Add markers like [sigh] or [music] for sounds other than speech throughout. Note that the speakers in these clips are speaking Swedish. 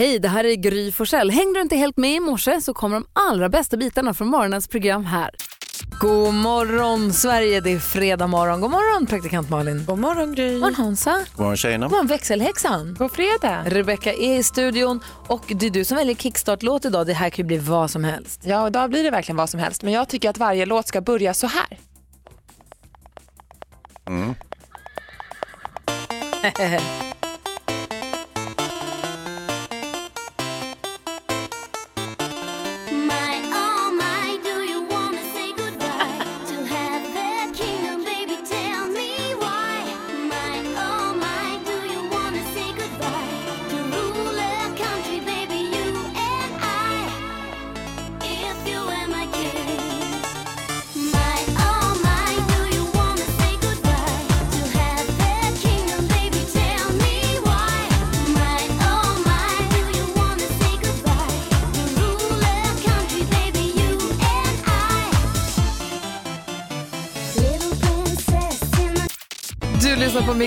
Hej, det här är Gry Forssell. Hängde du inte helt med i morse så kommer de allra bästa bitarna från morgonens program här. God morgon Sverige, det är fredag morgon. God morgon praktikant Malin. God morgon Gry. God morgon Hansa. God morgon tjejerna. God morgon växelhäxan. God fredag. Rebecka är i studion och det är du som väljer kickstart-låt idag. Det här kan ju bli vad som helst. Ja, idag blir det verkligen vad som helst. Men jag tycker att varje låt ska börja så här. Mm. [laughs]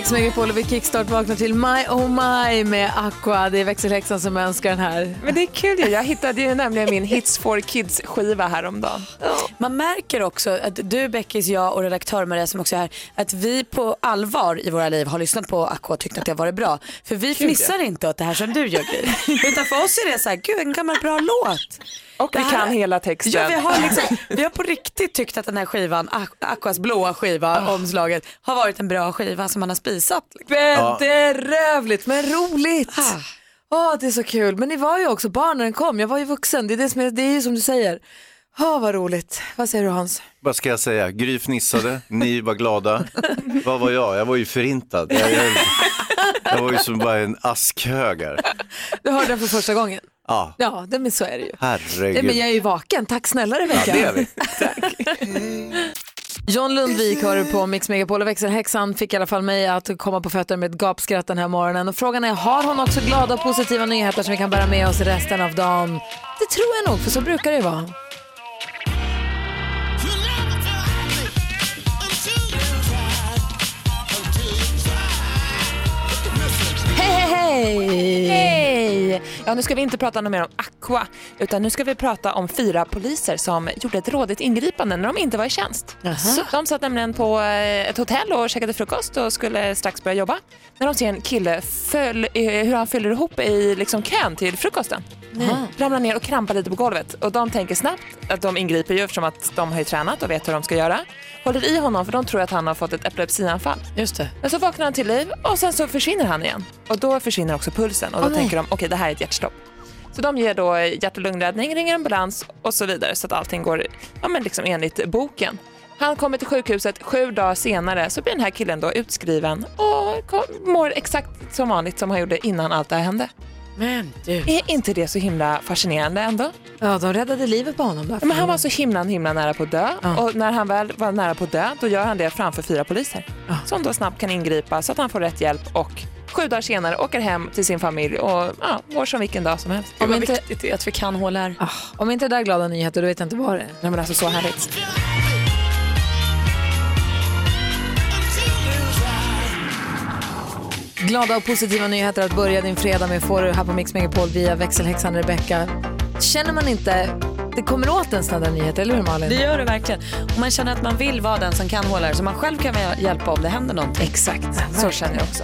Mix Megapol och vi kickstart vaknar till My Oh My med Aqua. Det är växelhäxan som önskar den här. Men det är kul ju. Jag hittade ju nämligen min Hits for Kids-skiva häromdagen. Man märker också att du, Beckis, jag och redaktör Maria som också är här, att vi på allvar i våra liv har lyssnat på Aqua och tyckt att det har varit bra. För vi fnissar inte åt det här som du gör Gry. [laughs] Utan för oss är det så här, gud en gammal bra låt. Och vi här- kan hela texten. Ja, vi, har liksom, vi har på riktigt tyckt att den här skivan, Aqu- Aquas blåa skiva, omslaget, har varit en bra skiva som man har spisat. Bedrövligt men roligt. Ah. Åh, det är så kul. Men ni var ju också barn när den kom. Jag var ju vuxen. Det är, det som är, det är ju som du säger. Åh, vad roligt. Vad säger du Hans? Vad ska jag säga? Gry fnissade, ni var glada. Vad var jag? Jag var ju förintad. Jag, jag, jag var ju som bara en askhög här. Du hörde den för första gången. Ja, Ja, det, men så är det ju. Nej, herregud. men jag är ju vaken. Tack snälla Ja, Rebecka. det är vi. [laughs] John Lundvik hör du på Mix Megapol och växelhäxan fick i alla fall mig att komma på fötter med ett gapskratt den här morgonen. Och frågan är, har hon också glada och positiva nyheter som vi kan bära med oss resten av dagen? Det tror jag nog, för så brukar det vara. Hej, hej, hej! Hej! Ja, nu ska vi inte prata något mer om Aqua, utan nu ska vi prata om fyra poliser som gjorde ett rådigt ingripande när de inte var i tjänst. Så de satt nämligen på eh, ett hotell och käkade frukost och skulle strax börja jobba när de ser en kille föll, eh, hur han fyller ihop i liksom kön till frukosten. Ramlar ner och krampar lite på golvet och de tänker snabbt att de ingriper ju eftersom att de har ju tränat och vet hur de ska göra. Håller i honom för de tror att han har fått ett epilepsianfall. Just det. Men så vaknar han till liv och sen så försvinner han igen. Och då försvinner också pulsen och då nej. tänker de okej det här är ett hjärtstopp. Så de ger då hjärt och lungräddning, ringer ambulans och så vidare så att allting går ja, men liksom enligt boken. Han kommer till sjukhuset, sju dagar senare så blir den här killen då utskriven och mår exakt som vanligt som han gjorde innan allt det här hände. Men du. Är inte det så himla fascinerande ändå? Ja, de räddade livet på honom. Där. Men han var så himla, himla nära på att dö Ja. och när han väl var nära på att dö då gör han det framför fyra poliser Ja. som då snabbt kan ingripa så att han får rätt hjälp och sju dagar senare åker hem till sin familj och ja, mår som vilken dag som helst. Vad inte- viktigt det är att vi kan HLR. Ah, om inte det där är glada nyheter, då vet jag inte vad det är. Nej, men alltså så härligt. Glada och positiva nyheter att börja din fredag med får du här på Mix Megapol via växelhäxan Rebecca. Känner man inte, det kommer åt en sådana där nyheter, eller hur Malin? Det gör det verkligen. Och man känner att man vill vara den som kan HLR så man själv kan hjälpa om det händer någonting. Exakt. Så känner jag också.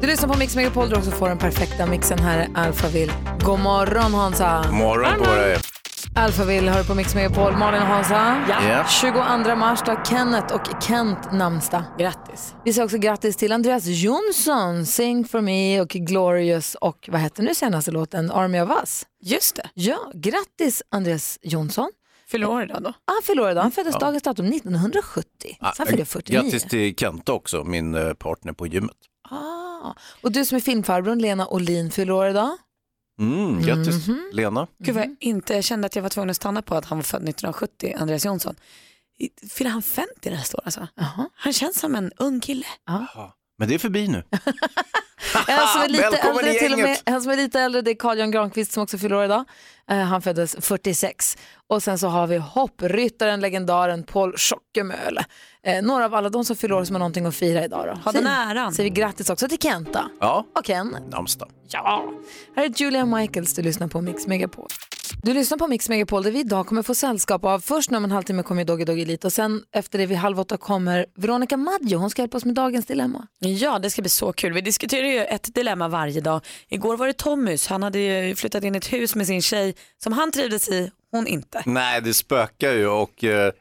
Du lyssnar på Mix Megapol du också får den perfekta mixen. Här är Alphaville. God morgon Hansa. Morgon på er. Alphaville hör på Mix Megapol. Malin och Hansa. Ja. Ja. 22 mars då har Kenneth och Kent namnsdag. Grattis. Vi säger också grattis till Andreas Jonsson, Sing for me och Glorious och vad hette nu senaste låten, Army of Us. Just det. Ja, grattis Andreas Jonsson. Fyller år idag då. Han fyller år idag, han föddes dagens datum 1970. Så han fyller 49. Grattis till Kenta också, min eh, partner på gymmet. Ah. Och du som är filmfarbrorn, Lena Olin, fyller år idag. Mm, grattis Mhm. Lena. Gud vad jag inte jag kände att jag var tvungen att stanna på att han var född 1970, Andreas Jonsson. Fyller han 50 nästa år alltså? Jaha. Han känns som en ung kille. Ja. Men det är förbi nu. [laughs] [laughs] En som är lite Välkommen äldre till och med, en som är lite äldre det är Carl Jan Granqvist som också fyller år idag. Eh, han föddes 46. Och sen så har vi hoppryttaren, legendaren Paul Schockemöhle. Eh, några av alla de som fyller år som har någonting att fira idag. Då. Ha den äran. Säger vi grattis också till Kenta. Ja, Och Ken. namnsdag. Ja. Här är Julia Michaels, du lyssnar på Mix Megapol. Du lyssnar på Mix Megapol där vi idag kommer få sällskap av, först om en halvtimme kommer ju Doggy Doggy Elite och sen efter det vid halv åtta kommer Veronica Maggio, hon ska hjälpa oss med dagens dilemma. Ja, det ska bli så kul. Vi diskuterar ju ett dilemma varje dag. Igår var det Tommys. Han hade ju flyttat in i ett hus med sin tjej som han trivdes i, hon inte. Nej, det spökar ju och eh,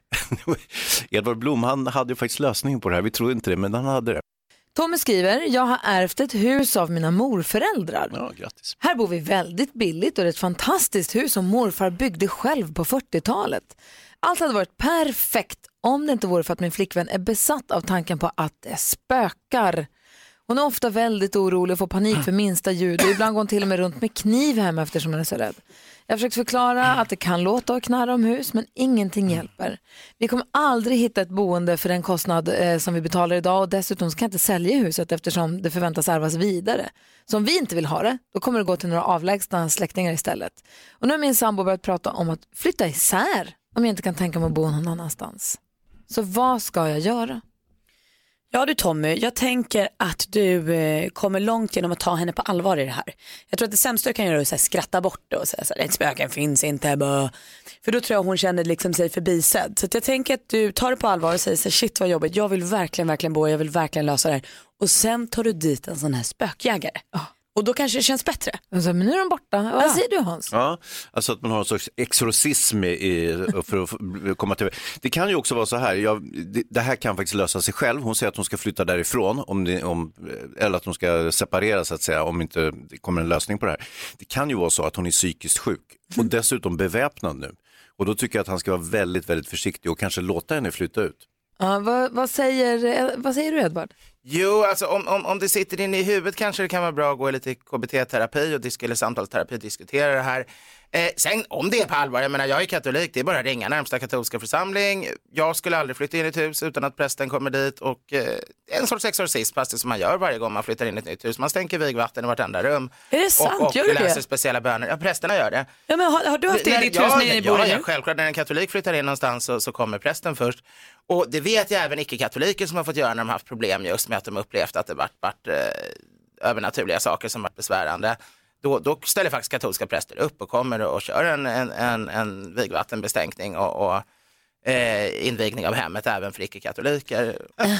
[laughs] Edvard Blom han hade ju faktiskt lösningen på det här. Vi trodde inte det, men han hade det. Tommy skriver, jag har ärvt ett hus av mina morföräldrar. Ja, grattis. Här bor vi väldigt billigt och det är ett fantastiskt hus som morfar byggde själv på 40-talet. Allt hade varit perfekt om det inte vore för att min flickvän är besatt av tanken på att det spökar. Hon är ofta väldigt orolig och får panik för minsta ljud och ibland går hon till och med runt med kniv hemma eftersom hon är så rädd. Jag har försökt förklara att det kan låta och knarra om hus men ingenting hjälper. Vi kommer aldrig hitta ett boende för den kostnad eh, som vi betalar idag och dessutom så kan jag inte sälja huset eftersom det förväntas ärvas vidare. Så om vi inte vill ha det, då kommer det gå till några avlägsna släktingar istället. Och nu har min sambo börjat prata om att flytta isär om jag inte kan tänka mig att bo någon annanstans. Så vad ska jag göra? Ja du Tommy, jag tänker att du eh, kommer långt genom att ta henne på allvar i det här. Jag tror att det sämsta du kan göra är att så här, skratta bort det och säga att spöken finns inte. Bö. För då tror jag hon känner liksom sig förbisedd. Så att jag tänker att du tar det på allvar och säger så här, shit vad jobbigt, jag vill verkligen, verkligen bo, jag vill verkligen lösa det här. Och sen tar du dit en sån här spökjägare. Och då kanske det känns bättre. Och så, men nu är de borta. Vad säger du Hans? Ja, alltså att man har en sorts exorcism i, för att komma till... Det kan ju också vara så här, jag, det, det här kan faktiskt lösa sig själv. Hon säger att hon ska flytta därifrån, om det, om, eller att hon ska separera så att säga, om inte det kommer en lösning på det här. Det kan ju vara så att hon är psykiskt sjuk och dessutom beväpnad nu. Och då tycker jag att han ska vara väldigt, väldigt försiktig och kanske låta henne flytta ut. Ja, vad, vad, säger, eh, vad säger du Edvard? Jo, alltså om, om, om det sitter inne i huvudet kanske det kan vara bra att gå i lite KBT-terapi och disk eller samtalsterapi och diskutera det här. Eh, sen om det är på allvar, jag menar jag är katolik, det är bara att ringa närmsta katolska församling. Jag skulle aldrig flytta in i ett hus utan att prästen kommer dit och eh, en sorts exorcism, fast det som man gör varje gång man flyttar in i ett nytt hus. Man stänker vigvatten i vartenda rum. Är det sant? Och, och Gör du läser det? speciella böner. Ja, prästerna gör det. Ja, men har, har du haft det i När- ditt ja, hus när ni bor ja, ja, självklart. När en katolik flyttar in någonstans så, så kommer prästen först. Och det vet jag även icke-katoliker som har fått göra när de haft problem just med att de upplevt att det varit, varit eh, övernaturliga saker som varit besvärande. Då, då ställer faktiskt katolska präster upp och kommer och kör en, en, en, en vigvattenbestänkning och, och eh, invigning av hemmet även för icke-katoliker.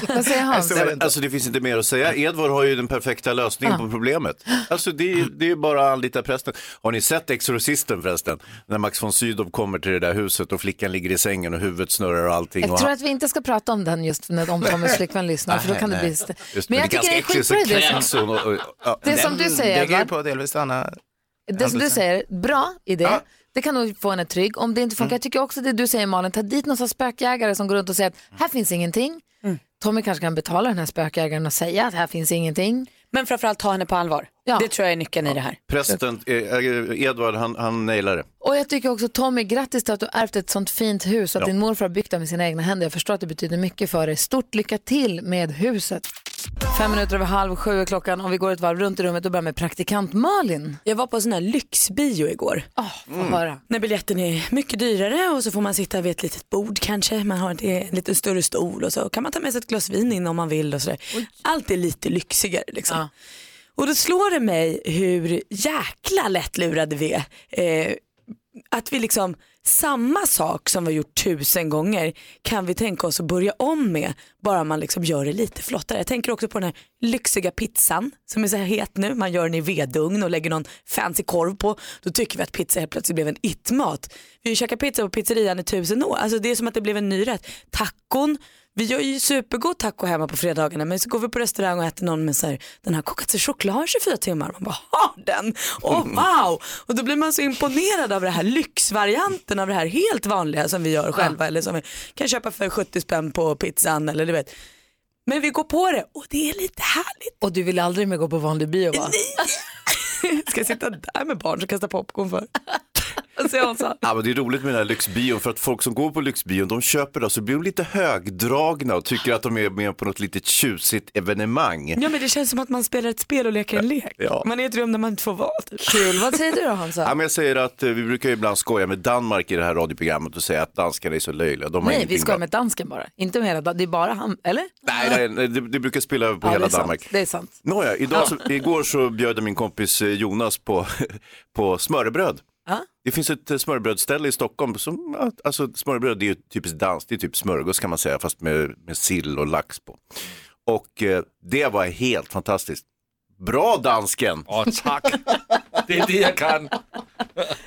Vad säger [laughs] Hans? Så- Nej, men, alltså det finns inte mer att säga. Edvard har ju den perfekta lösningen på problemet. Alltså det, är- det är bara att anlita prästen. Har ni sett Exorcisten förresten? När Max von Sydow kommer till det där huset och flickan ligger i sängen och huvudet snurrar och allting. Jag och tror han- att vi inte ska prata om den just när om Tommys flickvän lyssnar för då kan det bli... st- Just, Men jag det är tycker det är ganska äckligt, så skitbra idé. kräks hon och- och- ja. Det som du säger ju Edvard, på delvis Anna. det som du säger, bra idé. Ja. Det kan nog få henne trygg. Om det inte funkar, jag tycker också det du säger Malin, ta dit någon spökjägare som går runt och säger att här finns ingenting. Tommy kanske kan betala den här spökjägaren och säga att här finns ingenting. Men framförallt ta henne på allvar. Ja. Det tror jag är nyckeln i det här. Prästen, eh, eh, Edvard, han, han nailar det. Och jag tycker också Tommy, grattis till att du har ärvt ett sånt fint hus och att din morfar har byggt det med sina egna händer. Jag förstår att det betyder mycket för dig. Stort lycka till med huset. Fem minuter över halv sju är klockan och vi går ett varv runt i rummet och börjar med praktikant Malin. Jag var på en sån här lyxbio igår. Oh, få höra. När biljetten är mycket dyrare och så får man sitta vid ett litet bord kanske. Man har en, en lite större stol och så kan man ta med sig ett glas vin in om man vill och sådär. Allt är lite lyxigare liksom. Ja. Och då slår det mig hur jäkla lättlurade vi är. Eh, att vi liksom, samma sak som vi har gjort tusen gånger kan vi tänka oss att börja om med bara man liksom gör det lite flottare. Jag tänker också på den här lyxiga pizzan som är så här het nu. Man gör den i vedugn och lägger någon fancy korv på. Då tycker vi att pizza helt plötsligt blev en it-mat. Vi har ju käkat pizza på pizzerian i tusen år. Alltså det är som att det blev en ny rätt. Tacon, vi gör ju supergod taco hemma på fredagarna men så går vi på restaurang och äter någon med så här, den har kokats i choklad i 24 timmar. Man bara, har den? Åh wow! Och då blir man så imponerad av det här lyxvarianten av det här helt vanliga som vi gör själva eller som vi kan köpa för 70 spänn på pizzan eller du vet. Men vi går på det och det är lite härligt. Och du vill aldrig mer gå på vanlig bio va? [laughs] Ska jag sitta där med barn som kastar popcorn för? [laughs] Ja, men det är roligt med den här lyxbion för att folk som går på lyxbion de köper det och så blir de lite högdragna och tycker att de är med på något litet tjusigt evenemang. Ja men det känns som att man spelar ett spel och leker en lek. Ja. Man är i ett rum där man inte får vara. Typ. Kul. Vad säger du då Hansa? Ja, men jag säger att eh, vi brukar ju ibland skoja med Danmark i det här radioprogrammet och säga att danskarna är så löjliga. De har Nej, vi ingenting skojar bra. med dansken bara. Inte med hela Dan- Det är bara han, eller? Nej, nej, nej det, det brukar spela över på Ja, hela det är Danmark. Sant. Det är sant. Nåja, idag så, igår så bjöd jag min kompis eh, Jonas på, [laughs] på smörrebröd. Ja. Det finns ett eh, smörrebrödsställe i Stockholm som, ja, alltså smörrebröd det är ju typiskt dans, det är typ smörgås kan man säga, fast med, med sill och lax på. Och eh, det var helt fantastiskt. Bra dansken! Åh, tack. [laughs] Det är det jag kan.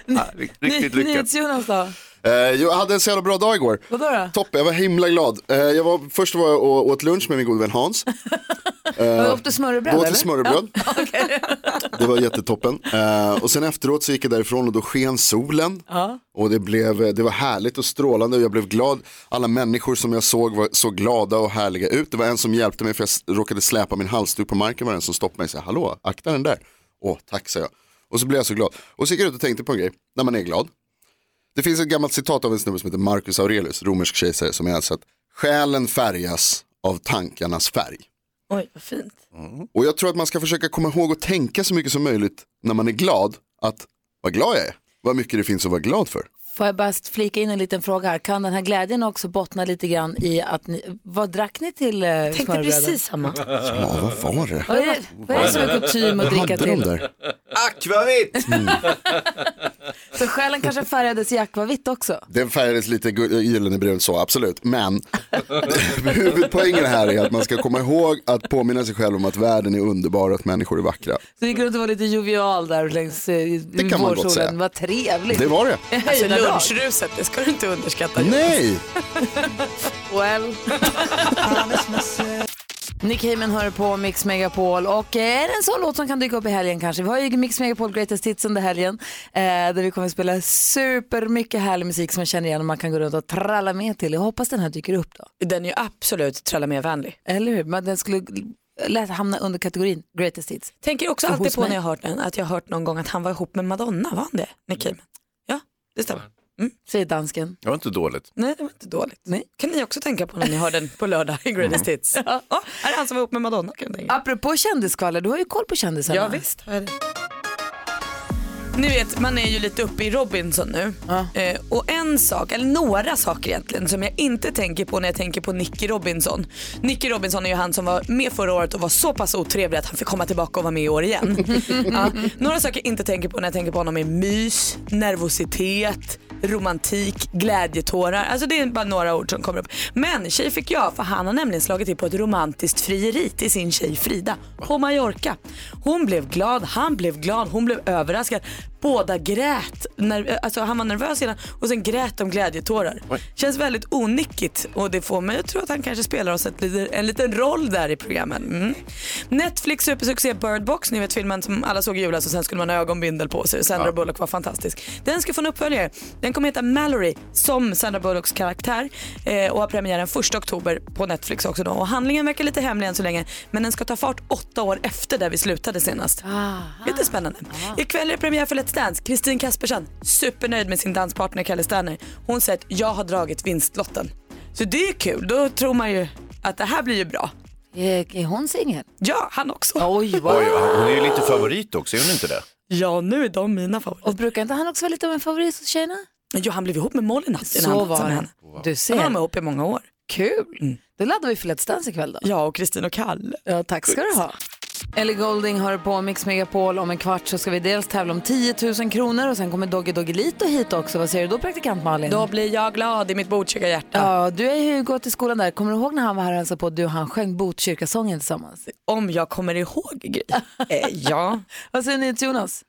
Ja, ri- riktigt lyckat. NyhetsJonas då? Eh, jag hade en så jävla bra dag igår. Vadå då? Toppen, jag var himla glad. Eh, jag var, först var jag och åt lunch med min gode vän Hans. [laughs] Uh, åt du smörrebröd Då åt vi smörrebröd. [laughs] Det var jättetoppen. Eh, och sen efteråt så gick jag därifrån och då sken solen. Och det, blev, det var härligt och strålande och jag blev glad. Alla människor som jag såg var så glada och härliga ut. Det var en som hjälpte mig för jag råkade släpa min halsduk på marken. var det en som stoppade mig och sa hallå, akta den där. Åh, tack sa jag. Och så blev jag så glad. Och så gick jag ut och tänkte på en grej, när man är glad. Det finns ett gammalt citat av en snubbe som heter Marcus Aurelius, romersk kejsare, som är alltså att själen färgas av tankarnas färg. Oj vad fint. Och jag tror att man ska försöka komma ihåg och tänka så mycket som möjligt när man är glad, att vad glad jag är, vad mycket det finns att vara glad för. Får jag bara flika in en liten fråga här. Kan den här glädjen också bottna lite grann i att ni, vad drack ni till eh, Tänkte smörrebröden? precis samma. Ja, vad var det? Vad är, vad är det som är kutym att dricka till? Akvavit! [laughs] Så själen kanske färgades i akvavitt också? Den färgades lite gu- gyllene brun så, absolut. Men [laughs] huvudpoängen här är att man ska komma ihåg att påminna sig själv om att världen är underbar och att människor är vackra. Så det gick runt och var lite jovial där längs eh, kan man gott säga. Vad trevligt. Det var det. [laughs] Alltså lunchruset, det ska du inte underskatta. Nej! [laughs] Well. Nick Heyman hör på Mix Megapol och eh, är det en sån låt som kan dyka upp i helgen kanske? Vi har ju Mix Megapol Greatest Hits under helgen eh, där vi kommer att spela supermycket härlig musik som man känner igen och man kan gå runt och tralla med till. Jag hoppas den här dyker upp då. Den är ju absolut tralla med vänlig. Eller hur? Men den skulle lätt hamna under kategorin Greatest Hits. Tänker också alltid på mig. när jag hört den att jag har hört någon gång att han var ihop med Madonna, var han det? Nick Cayman? Ja, det stämmer. Säger dansken. Det var inte dåligt. Nej, det var inte dåligt. Nej. kan ni också tänka på när ni hör den på lördag i Greatest Hits. Ja, här är han som var ihop med Madonna kan jag tänka. Apropå kändisskvaller, du har ju koll på kändisarna. Ja visst har jag det. Ni vet, man är ju lite uppe i Robinson nu. Eh, och en sak, eller några saker egentligen, som jag inte tänker på när jag tänker på Nicky Robinson. Nicky Robinson är ju han som var med förra året och var så pass otrevlig att han fick komma tillbaka och vara med i år igen. [laughs] ja. Några saker jag inte tänker på när jag tänker på honom är mys, nervositet, romantik, glädjetårar. Alltså det är bara några ord som kommer upp. Men tjej fick jag, för han har nämligen slagit till på ett romantiskt frieri till sin tjej Frida på Mallorca. Hon blev glad, han blev glad, hon blev överraskad. Båda grät. Ner- alltså han var nervös innan och sen grät de glädjetårar. Känns väldigt onyckigt och det får mig att tro att han kanske spelar oss ett, en liten roll där i programmen. Mm. Netflix supersuccé Bird Box, ni vet filmen som alla såg i julas och sen skulle man ha ögonbindel på sig. Sandra Bullock var fantastisk. Den ska få en uppföljare. Den kommer heta Mallory som Sandra Bullocks karaktär eh, och har premiären 1 oktober på Netflix också då. Och handlingen verkar lite hemlig än så länge men den ska ta fart åtta år efter där vi slutade senast. Lite spännande. Ikväll är det premiär för Let's Dance. Kristin Kaspersen, supernöjd med sin danspartner Kalle Sterner. Hon säger att jag har dragit vinstlotten. Så det är kul, då tror man ju att det här blir ju bra. Är, är hon singel? Ja, han också. Oj, vad... Oj, hon är ju lite favorit också, är hon inte det? Ja, nu är de mina favoriter. Och brukar inte han också vara lite av en favorit hos tjejerna? Jo, han blev ihop med Molly natt innan Så han var med henne. Du Han var ser. med ihop i många år. Kul. Då laddar vi för Let's Dance ikväll då. Ja, och Kristin och Kalle. Ja, tack ska du ha. Ellie Golding har på Mix Megapol. Om en kvart så ska vi dels tävla om 10 000 kronor och sen kommer Doggy Doggelito hit också. Vad säger du då praktikant Malin? Då blir jag glad i mitt Botkyrka hjärta. Ja, du är ju gått till skolan där. Kommer du ihåg när han var här och hälsade på? Du och han sjöng Botkyrkasången tillsammans. Om jag kommer ihåg Gry. [laughs] eh, ja. Vad säger ni till Jonas?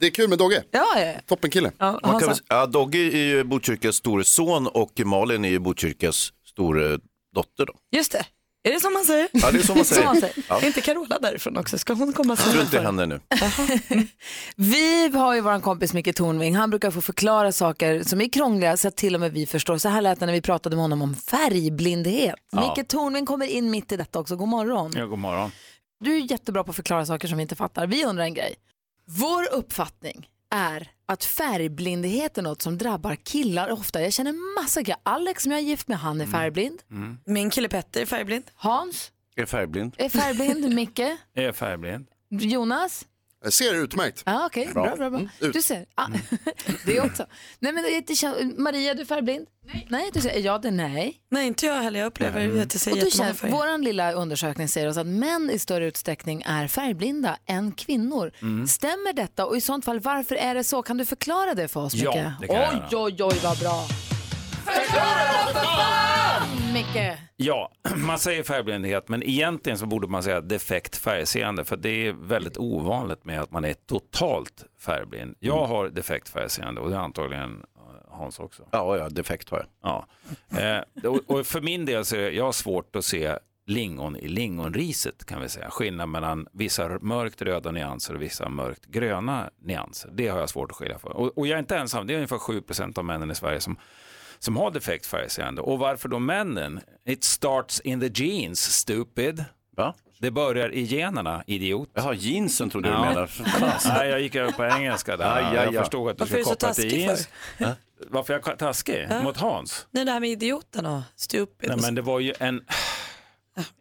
Det är kul med Dogge, Ja, ja. toppen kille. ja Man kan Hansa. väl, ja, Dogge är ju Botkyrkas store son och Malin är ju Botkyrkas store dotter. Då. Just det. Är det som man säger? Ja, det är så man Som man säger. säger. Ja. Är inte Carola därifrån också? Ska hon komma tror inte för? henne nu. [laughs] Vi har ju vår kompis Micke Tornving. Han brukar få förklara saker som är krångliga så att till och med vi förstår. Så här lät det när vi pratade med honom om färgblindhet. Micke Tornving kommer in mitt i detta också. God morgon. Ja, god morgon. Du är jättebra på att förklara saker som vi inte fattar. Vi undrar en grej. Vår uppfattning är att färgblindhet är något som drabbar killar ofta. Jag känner massa killar. Alex som jag är gift med, han är färgblind. Min kille Petter är färgblind. Hans Är färgblind. är färgblind. Micke? [laughs] Är färgblind. Jonas? Jag ser utmärkt. Ja, okej. Bra, bra, bra. Du ser. Ah, [laughs] det också. Nej, men det kän- Maria, du är färgblind? Nej. Nej, du säger ja, det är nej. Nej, inte jag heller. Jag upplever att jag ser Och du känner, färger. vår lilla undersökning säger oss att män i större utsträckning är färgblinda än kvinnor. Mm. Stämmer detta och i sånt fall varför är det så? Kan du förklara det för oss Ja, Micke? det kan jag oj, oj, oj vad bra. Förklara det för fan Micke. Ja, [clears throat] man säger färgblindhet, men egentligen så borde man säga defekt färgseende, för det är väldigt ovanligt med att man är totalt färgblind. Jag har defekt färgseende och det är antagligen eh, Hans också. Ja, ja, defekt har jag. Ja. Eh, och, och för min del så är jag har svårt att se lingon i lingonriset kan vi säga. Skillnad mellan vissa mörkt röda nyanser och vissa mörkt gröna nyanser. Det har jag svårt att skilja för. Och, och jag är inte ensam, det är ungefär 7 av männen i Sverige som som har defekt färgseende. Och varför då männen? It starts in the genes, stupid. Va? Det börjar i generna, idiot. Jaha, jeansen trodde du Ja. menade. Nej, jag gick över på engelska där. Aj, aj, aj. Jag förstod att du Varför är skulle du så koppla till taskig jeans. Varför är jag taskig? Mot Hans? Nej, det här med idioten och stupid. Nej, men det var ju en...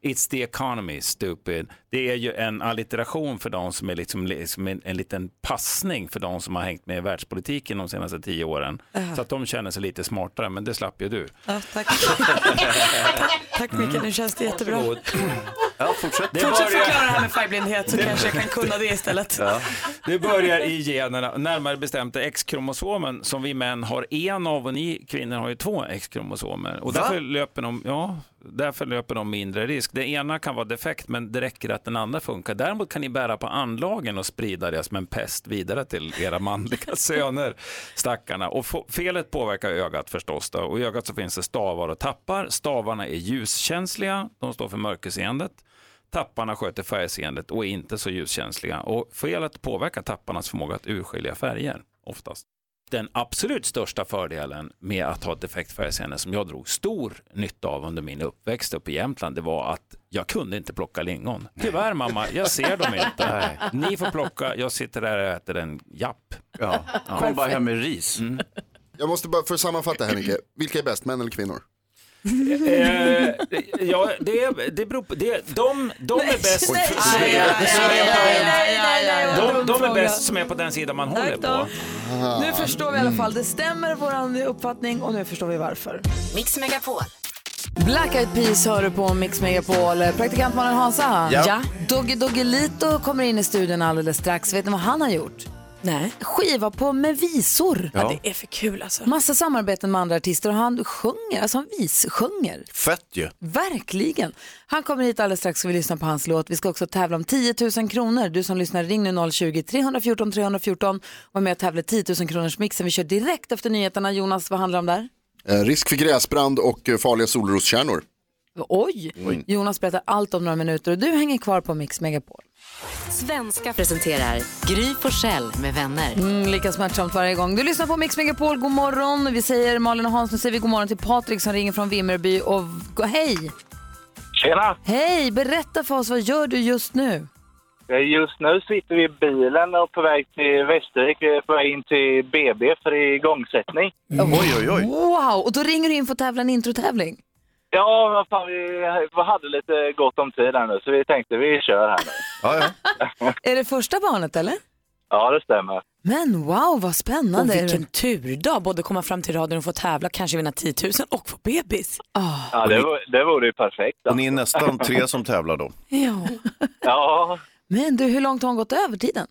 It's the economy, stupid. Det är ju en allitteration för de som är liksom, liksom en, en liten passning för de som har hängt med i världspolitiken de senaste tio åren. Så att de känner sig lite smartare, men det slapp ju du. Ja, tack. [laughs] tack Micke, nu känns det jättebra. Varsågod. Ja, fortsätt. Det Fortsätt börjar, förklara det här med färgblindhet så kanske jag kan kunna det istället. det börjar i generna, närmare bestämt X-kromosomen som vi män har en av och ni kvinnor har ju två X-kromosomer. Och därför löper, de, ja, därför löper de mindre risk. Det ena kan vara defekt men det räcker att den andra funkar. Däremot kan ni bära på anlagen och sprida det som en pest vidare till era manliga [laughs] söner, stackarna. Och felet påverkar ögat förstås. Då. Och i ögat så finns det stavar och tappar. Stavarna är ljuskänsliga, de står för mörkerseendet. Tapparna sköter färgseendet och är inte så ljuskänsliga. Och felet påverkar tapparnas förmåga att urskilja färger oftast. Den absolut största fördelen med att ha ett defekt färgseende som jag drog stor nytta av under min uppväxt uppe i Jämtland, det var att jag kunde inte plocka lingon. Tyvärr mamma, jag ser dem inte. Ni får plocka, jag sitter där och äter en japp. Ja. Kom bara hem med ris. Jag måste bara, för att sammanfatta Henrike, vilka är bäst, män eller kvinnor? Eh, ja, det, det beror på, det, de, de är bäst som är de är bäst som är på den sida man håller på. Nu förstår vi i alla fall, det stämmer vår uppfattning och nu förstår vi varför. Mix Megapol. Black Eyed Peas hör du på Mix Megapol. Praktikant Malin Hansa. Ja. Doggy Doggelito kommer in i studion alldeles strax. Vet ni vad han har gjort? Nej. Skiva på med visor. Ja. Det är för kul alltså. Massa samarbeten med andra artister och han sjunger, alltså han vissjunger. Fett ju. Verkligen. Han kommer hit alldeles strax och vi lyssnar på hans låt. Vi ska också tävla om 10 000 kronor. Du som lyssnar, ring nu 020-314 314 och var med och tävla i 10 000 kronors mixen. Vi kör direkt efter nyheterna. Jonas, vad handlar det om där? Eh, risk för gräsbrand och eh, farliga solroskärnor. Oj! Jonas berättar allt om några minuter och du hänger kvar på Mix Megapol. Svenska presenterar Gry Forssell med vänner. Mm, lika smärtsamt varje gång. Du lyssnar på Mix Megapol, god morgon. Vi säger Malin och Hans, nu säger vi god morgon till Patrik som ringer från Vimmerby och hej! Tjena! Hej, berätta för oss, vad gör du just nu? Eh, Just nu sitter vi i bilen och på väg till Västervik. Vi är på väg in till BB för igångsättning. Oj, oj, oj. Wow, och då ringer du in för att tävla en introtävling. Ja, vad fan, vi vi hade lite gott om tid här nu så vi tänkte vi kör här nu. Ja, ja. [laughs] Är det första barnet eller? Ja, det stämmer. Men wow, vad Och spännande. vilken turdag, både komma fram till radion och få tävla, kanske vinna 10 000 och få bebis. Ah, Ja, det, var- det vore ju perfekt. Och ni är nästan tre [laughs] som tävlar då. ja. Ja, Men du, hur långt har hon gått över tiden?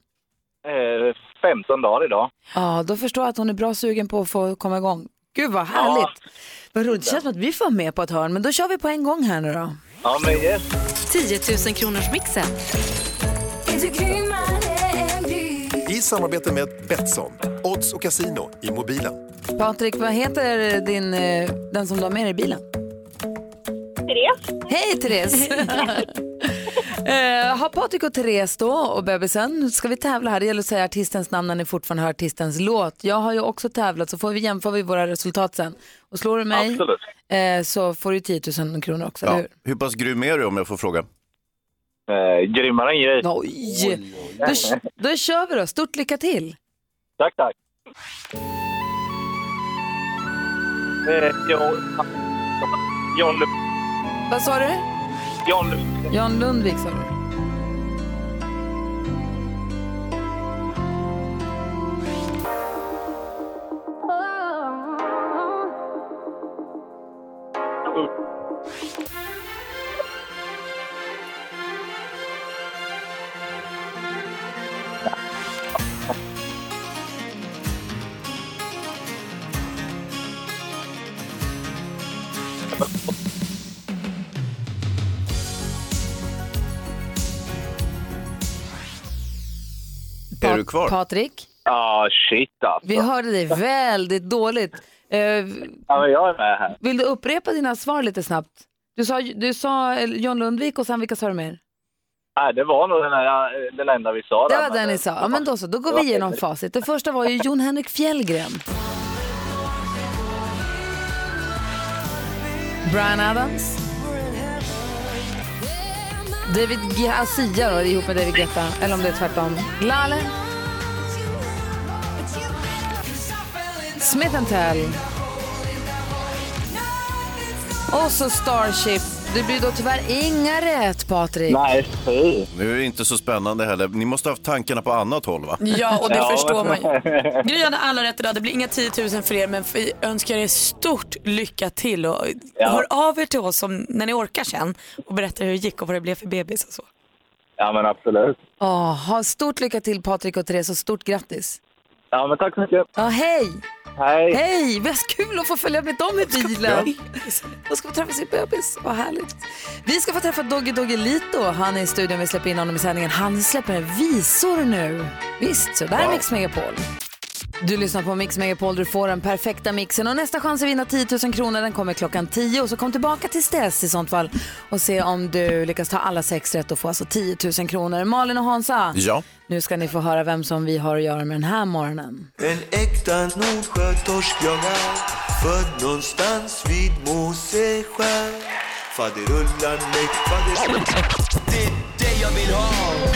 eh, 15 dagar idag. Ja, då förstår jag att hon är bra sugen på att få komma igång. Gud vad härligt. Vad roligt, det känns som att vi får med på ett hörn, men då kör vi på en gång här nu då. Ja, men yes. 10 000 kronors mixen. I samarbete med Betsson, odds och casino i mobilen. Patrik, vad heter din, eh, den som du har med dig i bilen? Therese. Hej Therese! [laughs] Eh, har Patrik och Therese då och bebisen, ska vi tävla här? Det gäller att säga artistens namn när ni fortfarande hör artistens låt. Jag har ju också tävlat så får vi jämföra vi våra resultat sen. Och slår du mig Absolut. Eh, så får du 10 000 kronor också, eller hur? Hur pass grym är du om jag får fråga? Eh, grymmare än grej. Oj! Då, då kör vi då, stort lycka till! Tack, tack. Eh, John, John, Lu- Vad sa du? John Lu- Jan Lundvik sa du. Är du kvar? Patrik, Ja, shit alltså. vi hörde dig väldigt dåligt. Eh, Ja, jag är med här. vill du upprepa dina svar lite snabbt? Du sa, du sa eh, John Lundvik och sen vilka sa du mer? Nej, det var nog den, här, den enda vi sa. Det var den ni sa. Ja, men då så, då går vi igenom facit. Det första var ju Jon Henrik Fjällgren. Brian Adams. David G- Asia då, ihop med David Guetta. Eller om det är tvärtom. Lale. Smith Tell. Och så Starship. Det blir då tyvärr inga rätt, Patrik. Nej, fy. Nu är det inte så spännande heller. Ni måste ha haft tankarna på annat håll va? Ja, och det Ja, förstår men- man ju. [laughs] Gry hade alla rätt idag. Det blir inga 10 000 för er, men vi önskar er stort lycka till. Och Ja. Hör av er till oss om, när ni orkar sen och berätta hur det gick och vad det blev för bebis och så. Ja, men absolut. Åh, ha stort lycka till Patrik och Therese och stort grattis. Ja, men tack så mycket. Ja, hej! Hej. Hej! Vad kul att få följa med dem i bilen. [laughs] De ska få träffa sin bebis, vad härligt. Vi ska få träffa Doggy Doggelito. Han är i studion, vi släpper in honom i sändningen. Han släpper visor nu. Visst, så där är Mix Megapol. Du lyssnar på Mix Megapol, du får den perfekta mixen och nästa chans att vinna 10 000 kronor den kommer klockan 10 så kom tillbaka till dess i sånt fall och se om du lyckas ta alla sex rätt och få alltså 10 000 kronor. Malin och Hansa, Ja. nu ska ni få höra vem som vi har att göra med den här morgonen. En äkta Nordsjötorsk jag är Född någonstans vid Moseskär Faderullan mig, fader... Det är det jag vill ha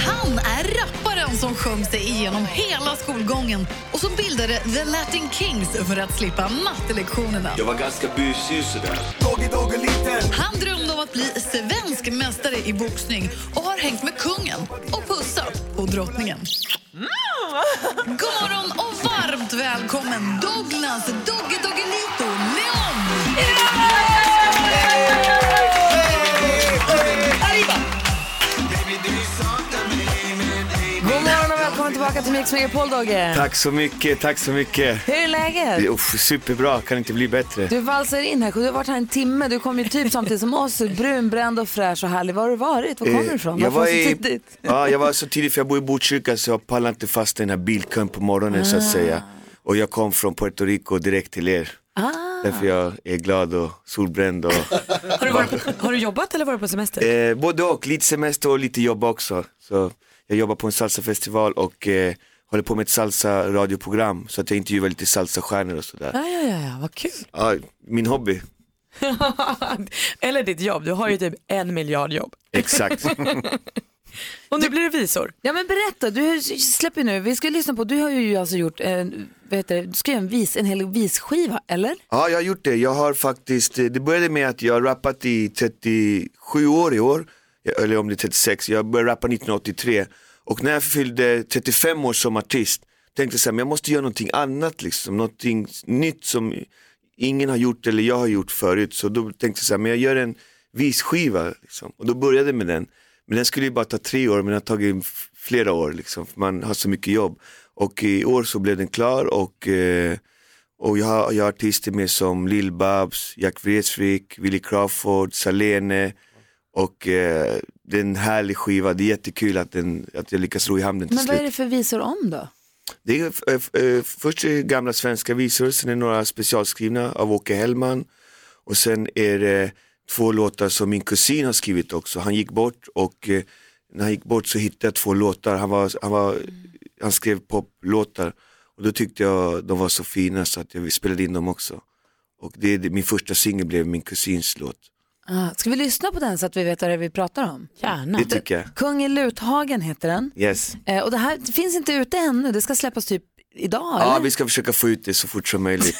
Han är som sjöng sig igenom hela skolgången och som bildade The Latin Kings för att slippa mattelektionerna. Jag var ganska busig sådär Doggy, doggy, liten Han drömde om att bli svensk mästare i boxning och har hängt med kungen och pussat på drottningen. God morgon och varmt välkommen Douglas Dogge Doggelito tillbaka till Mix Megapol, Dogge. Tack så mycket, tack så mycket. Hur är läget? Uff, superbra, kan inte bli bättre. Du valsar in här, du har varit här en timme, du kom ju typ samtidigt som oss, brunbränd och fräsch och härlig. Var har du varit? Var kommer du ifrån? Eh, jag Varför var, så i, tidigt? ja, jag var så tidigt för jag bor i Botkyrka så jag pallar inte fast den här bilkön på morgonen så Ah. att säga. Och jag kom från Puerto Rico direkt till er. Ah. Därför jag är glad och solbränd. Och, Har du, varit på, har du jobbat eller varit på semester? eh, både och, lite semester och lite jobb också. Så jag jobbar på en salsafestival och eh, håller på med ett salsa-radioprogram så att jag intervjuar lite salsastjärnor och sådär. Ja, ja, ja, ja, vad kul. Ja, min hobby, [laughs] eller ditt jobb, du har ju typ en miljard jobb. exakt. [laughs] Och nu blir det visor. Ja men berätta, du släpper nu, vi ska lyssna på, du har ju alltså gjort, eh, vad heter det, du ska göra en, vis, en hel visskiva, eller? Ja, jag har gjort det. Jag har faktiskt, det började med att jag har rappat i 37 år i år, eller om det är 36, jag började rappa 1983 och när jag fyllde 35 år som artist tänkte jag så här, men jag måste göra någonting annat liksom, någonting nytt som ingen har gjort eller jag har gjort förut. Så då tänkte jag så här, men jag gör en visskiva liksom. och då började jag med den. Men den skulle ju bara ta tre år men den har tagit flera år liksom, för man har så mycket jobb. Och i år så blev den klar och eh, och jag har, jag har artister med som Lil Babs, Jack Vreeswijk, Willie Crawford, Salene och eh, det är en härlig skiva. Det är jättekul att, den, att jag lyckas ro i hamnen till Men vad slut. är det för visor om då? Det är eh, först är det gamla svenska visor, sen är det några specialskrivna av Åke Hellman och sen är det två låtar som min kusin har skrivit också. Han gick bort och eh, när han gick bort så hittade jag två låtar. Han, var, han, var, han skrev poplåtar och då tyckte jag de var så fina så att jag spelade in dem också. Och det, min första singel blev min kusins låt. Ah, ska vi lyssna på den så att vi vet vad det är vi pratar om? Gärna. Det tycker jag. Kung i Luthagen heter den. Yes. Eh, och det här det finns inte ute ännu, det ska släppas typ idag? Ja, eller? vi ska försöka få ut det så fort som möjligt.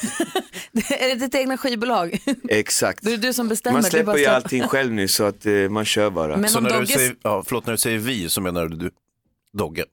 [laughs] är det ditt egna skivbolag? Exakt. Det är du som bestämmer. Man du släpper ju allting själv nu så att eh, man kör bara. Men så när du, Dogge- säger, ja, förlåt, när du säger vi så menar du Dogge?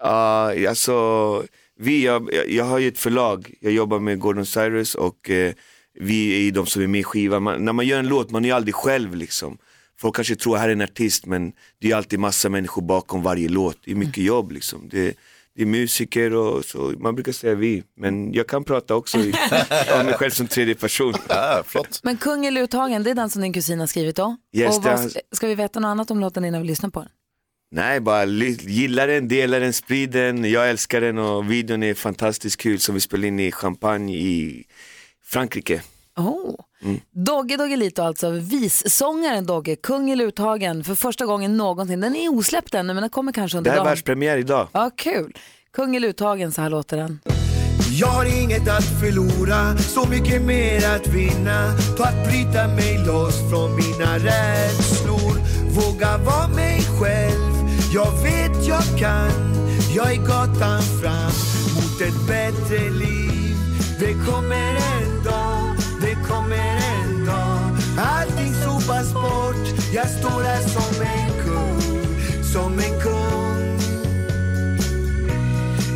Ja, alltså vi, jag, jag- jag har ju ett förlag, jag jobbar med Gordon Cyrus och eh, vi är ju de som är med i skivan. Man, när man gör en låt, man är ju aldrig själv liksom. Folk kanske tror att här är en artist men det är alltid massa människor bakom varje låt. Det är mycket jobb liksom. Det, det är musiker och så, man brukar säga vi, men jag kan prata också i- [laughs] om mig själv som tredje person. [laughs] Ja, flott. Men Kung eller uttagen, det är den som din kusin har skrivit då? Yes, och vad, Ska vi veta något annat om låten innan vi lyssnar på den? Nej, bara gilla den, dela den, sprid den. Jag älskar den och videon är fantastiskt kul som vi spelade in i Champagne i Frankrike. Oh. Mm. Dogge Doggelito alltså, vissångaren Dogge, kung eller uttagen för första gången någonsin. Den är osläppt ännu men den kommer kanske Det under här är dagen. världspremiär idag. Ja, kul. Kung eller uttagen, så här låter den. Jag har inget att förlora, så mycket mer att vinna på att bryta mig loss från mina rädslor. Våga vara mig själv, jag vet jag kan. Jag är gatan fram mot ett bättre liv. Det kommer en dag, det kommer en dag. Allting sopas bort, jag står här som en kung, som en kung.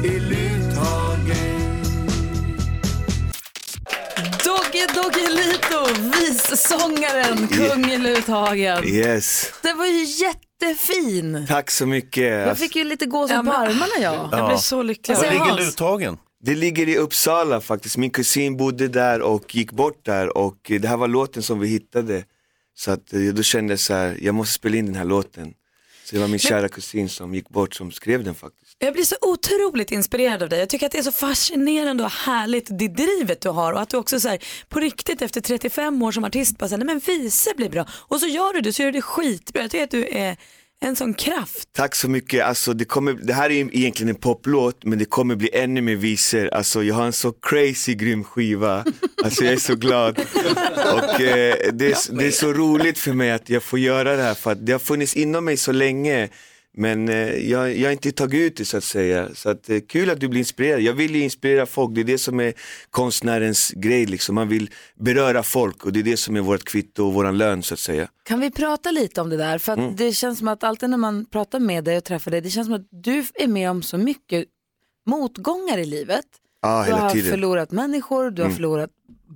I Luthagen. Dogge Doggelito, vissångaren, kung eller uttagen. Yes, Den var ju jättefin. tack så mycket. Jag fick ju lite gåshud på armarna jag. Jag blev så lycklig. Var ligger? Luthagen? Det ligger i Uppsala faktiskt. Min kusin bodde där och gick bort där och det här var låten som vi hittade. Så att eh, då kände jag så här, jag måste spela in den här låten. Så det var min kära kusin som gick bort som skrev den faktiskt. Jag blir så otroligt inspirerad av dig. Jag tycker att det är så fascinerande och härligt det drivet du har och att du också så här, på riktigt efter 35 år som artist bara säger, nej men visa blir bra och så gör du det så gör du det skitbra. Jag tycker att du är en sån kraft. Tack så mycket, alltså det, kommer, det här är egentligen en poplåt men det kommer bli ännu mer visor. Alltså jag har en så crazy grym skiva, [laughs] alltså jag är så glad. Och eh, det, är, det är så roligt för mig att jag får göra det här för att det har funnits inom mig så länge. Men eh, jag, jag har inte tagit ut det så att säga. Så att, eh, kul att du blir inspirerad. Jag vill ju inspirera folk, det är det som är konstnärens grej liksom. Man vill beröra folk och det är det som är vårt kvitto och våran lön så att säga. Kan vi prata lite om det där? För att Mm. det känns som att alltid när man pratar med dig och träffar dig, det känns som att du är med om så mycket motgångar i livet. Ja, du har tiden. förlorat människor, du har Mm. förlorat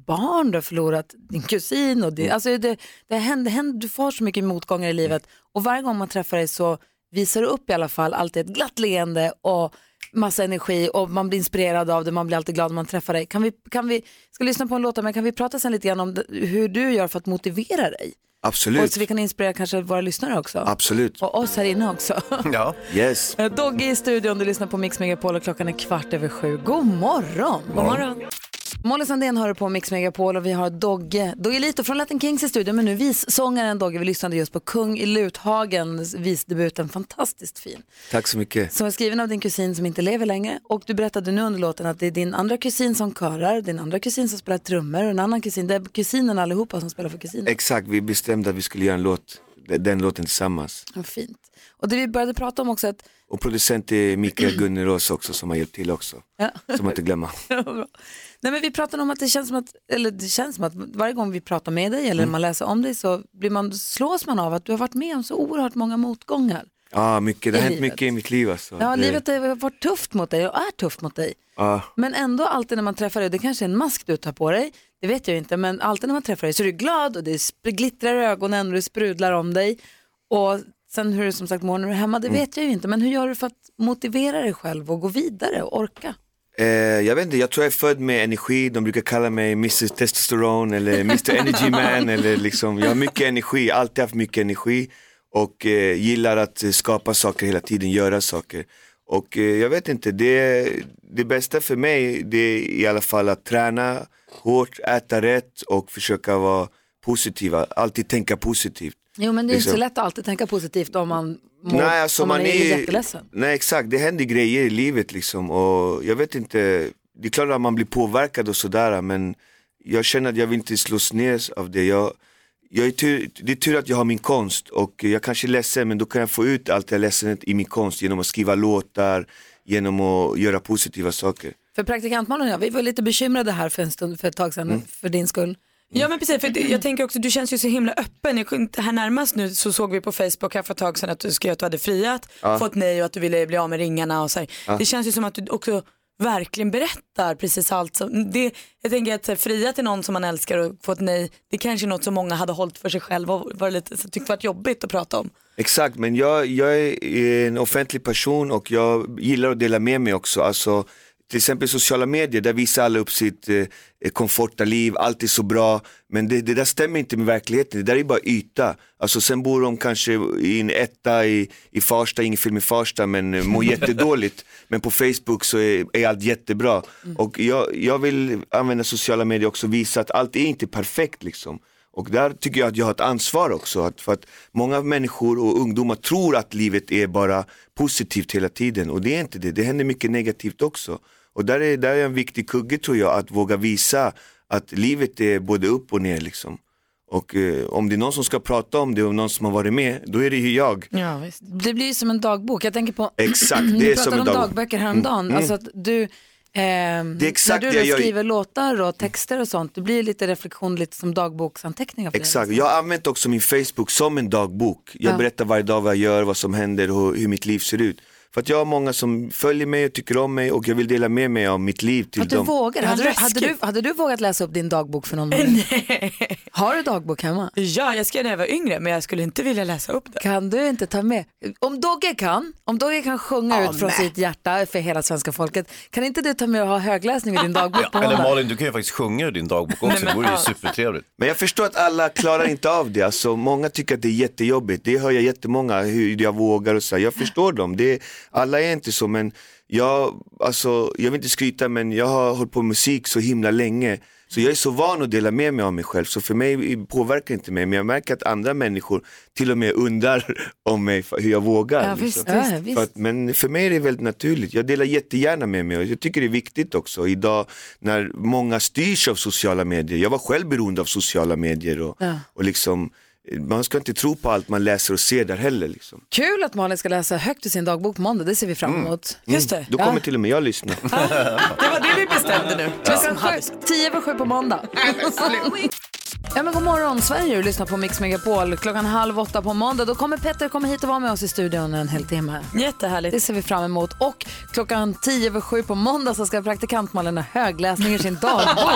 barn, du har förlorat din kusin. Och det, Mm. alltså det, det händer, händer, du får så mycket motgångar i livet och varje gång man träffar dig så visar du upp i alla fall alltid ett glatt leende och massa energi och man blir inspirerad av det, man blir alltid glad när man träffar dig. Kan vi, kan vi ska lyssna på en låt, men kan vi prata sen lite grann om hur du gör för att motivera dig? Och Absolut, så vi kan inspirera kanske våra lyssnare också. absolut. Och oss här inne också. [laughs] Ja. Yes. Dogge i studion, du lyssnar på Mix Megapol och klockan är kvart över sju. God morgon! God morgon. Molly Sandén hör på Mix Megapol och vi har Dogge, Dogge Lito från Latin Kings i studion, men nu vissångaren Dogge. Vi lyssnade just på Kung i Luthagens visdebuten, fantastiskt fin. Tack så mycket. Som är skriven av din kusin som inte lever längre och du berättade nu under låten att det är din andra kusin som körar, din andra kusin som spelar trummor och en annan kusin, det är kusinen allihopa som spelar för kusinen. Exakt, vi bestämde att vi skulle göra en låt, den låten tillsammans. Vad fint. Och det vi började prata om också att Och producent är Mikael Gunnerås också som har hjälpt till också. Ja. Som man inte glömma. [laughs] Nej, men vi pratade om att det känns som att, eller det känns som att varje gång vi pratar med dig eller man läser om dig så blir man, slås man av att du har varit med om så oerhört många motgångar. Ja, mycket, det har hänt livet. mycket i mitt liv alltså. Ja, det, livet har varit tufft mot dig och är tufft mot dig. Ja, Men ändå alltid när man träffar dig, det kanske är en mask du tar på dig, det vet jag inte, men alltid när man träffar dig så är du glad och det glittrar i ögonen och det sprudlar om dig. Och sen hur du som sagt mår när du är hemma, det Mm. vet jag ju inte, men hur gör du för att motivera dig själv och gå vidare och orka? Eh, jag vet inte, jag tror jag är född med energi, de brukar kalla mig Mr Testosteron eller Mr Energy Man [laughs] eller liksom, jag har mycket energi, alltid haft mycket energi och eh, gillar att eh, skapa saker hela tiden, göra saker. Och eh, jag vet inte, det, det bästa för mig det är i alla fall att träna hårt, äta rätt och försöka vara positiva, alltid tänka positivt. Jo men det är inte så Liksom. lätt att alltid tänka positivt om man, mår, Nej, alltså om man, man är, är jätteledsen. Nej exakt, det händer grejer i livet liksom och jag vet inte, det är klart att man blir påverkad och sådär men jag känner att jag vill inte slås ner av det. Jag, jag är tur, det är tur att jag har min konst och jag kanske är ledsen men då kan jag få ut allt det ledsen i min konst genom att skriva låtar, genom att göra positiva saker. För praktikantmannen och jag, vi var lite bekymrade här för en stund, för ett tag sedan, Mm. för din skull. Ja men precis, för jag tänker också du känns ju så himla öppen. Här närmast nu så såg vi på Facebook här för ett tag sedan att du skrev att du hade friat, Ja. fått nej och att du ville bli av med ringarna och så. Ja. Det känns ju som att du också verkligen berättar precis allt. Som, det, jag tänker att fria till någon som man älskar och få ett nej, det kanske är något som många hade hållit för sig själv och var lite, så, tyckt varit jobbigt att prata om. Exakt, men jag, jag är en offentlig person och jag gillar att dela med mig också. Alltså, till exempel sociala medier, där visar alla upp sitt eh, komforta liv, allt är så bra, men det, det där stämmer inte med verkligheten, det där är bara yta. Alltså sen bor de kanske i en etta i, i Farsta, ingen film i Farsta, men eh, mår jättedåligt. [laughs] Men på Facebook så är, är allt jättebra. Och jag, jag vill använda sociala medier också och visa att allt är inte perfekt liksom. Och där tycker jag att jag har ett ansvar också, att, för att många människor och ungdomar tror att livet är bara positivt hela tiden och det är inte det, det händer mycket negativt också. Och där är, där är en viktig kugge tror jag, att våga visa att livet är både upp och ner liksom. Och eh, om det är någon som ska prata om det och någon som har varit med, då är det ju jag. Ja, visst. Det blir som en dagbok. Jag tänker på, Exakt, ni [clears throat] det är pratade som en om dagbok. dagböcker häromdagen. Mm, mm. Alltså att du, Det är exakt när du jag skriver låtar och texter och sånt, det blir lite reflektion, lite som dagboksanteckningar. Exakt, jag har använt också min Facebook som en dagbok. Jag Ja. berättar varje dag vad jag gör, vad som händer och hur mitt liv ser ut. För att jag har många som följer mig och tycker om mig och jag vill dela med mig av mitt liv till Att du dem. vågar. Hade du, hade, du, hade du vågat läsa upp din dagbok för någon? [laughs] Nej. Har du dagbok hemma? Ja, jag skrev när jag var yngre men jag skulle inte vilja läsa upp det. Kan du inte ta med? Om Dogge kan, om Dogge kan sjunga Ja, ut från nej. sitt hjärta för hela svenska folket, kan inte du ta med och ha högläsning i din dagbok på Eller? Malin, du kan ju faktiskt sjunga ur din dagbok också, det vore ju supertrevligt. Men jag förstår att alla klarar inte av det, alltså, många tycker att det är jättejobbigt, det hör jag jättemånga hur jag vågar och så, jag förstår dem, det, alla är inte så men jag, alltså, jag vill inte skryta men jag har hållit på med musik så himla länge så jag är så van att dela med mig av mig själv så för mig påverkar det inte mig men jag märker att andra människor till och med undrar [laughs] om mig hur jag vågar. Ja, visst, liksom. ja, visst. För att, men för mig är det väldigt naturligt, jag delar jättegärna med mig och jag tycker det är viktigt också idag när många styrs av sociala medier. Jag var själv beroende av sociala medier och, Ja. och liksom, man ska inte tro på allt man läser och ser där heller. Liksom. Kul att Malin ska läsa högt ur sin dagbok på måndag, det ser vi fram emot. Mm. Då kommer till och med jag lyssna. Det var det vi bestämde nu. Klockan sju, tio över sju på måndag. Ja, men god morgon Sverige, du lyssnar på Mix Megapol. Klockan halv åtta på måndag, då kommer Petter komma hit och vara med oss i studion en hel timme. Jättehärligt. Det ser vi fram emot. Och klockan tio över sju på måndag så ska praktikant Malin ha högläsning i sin dagbok.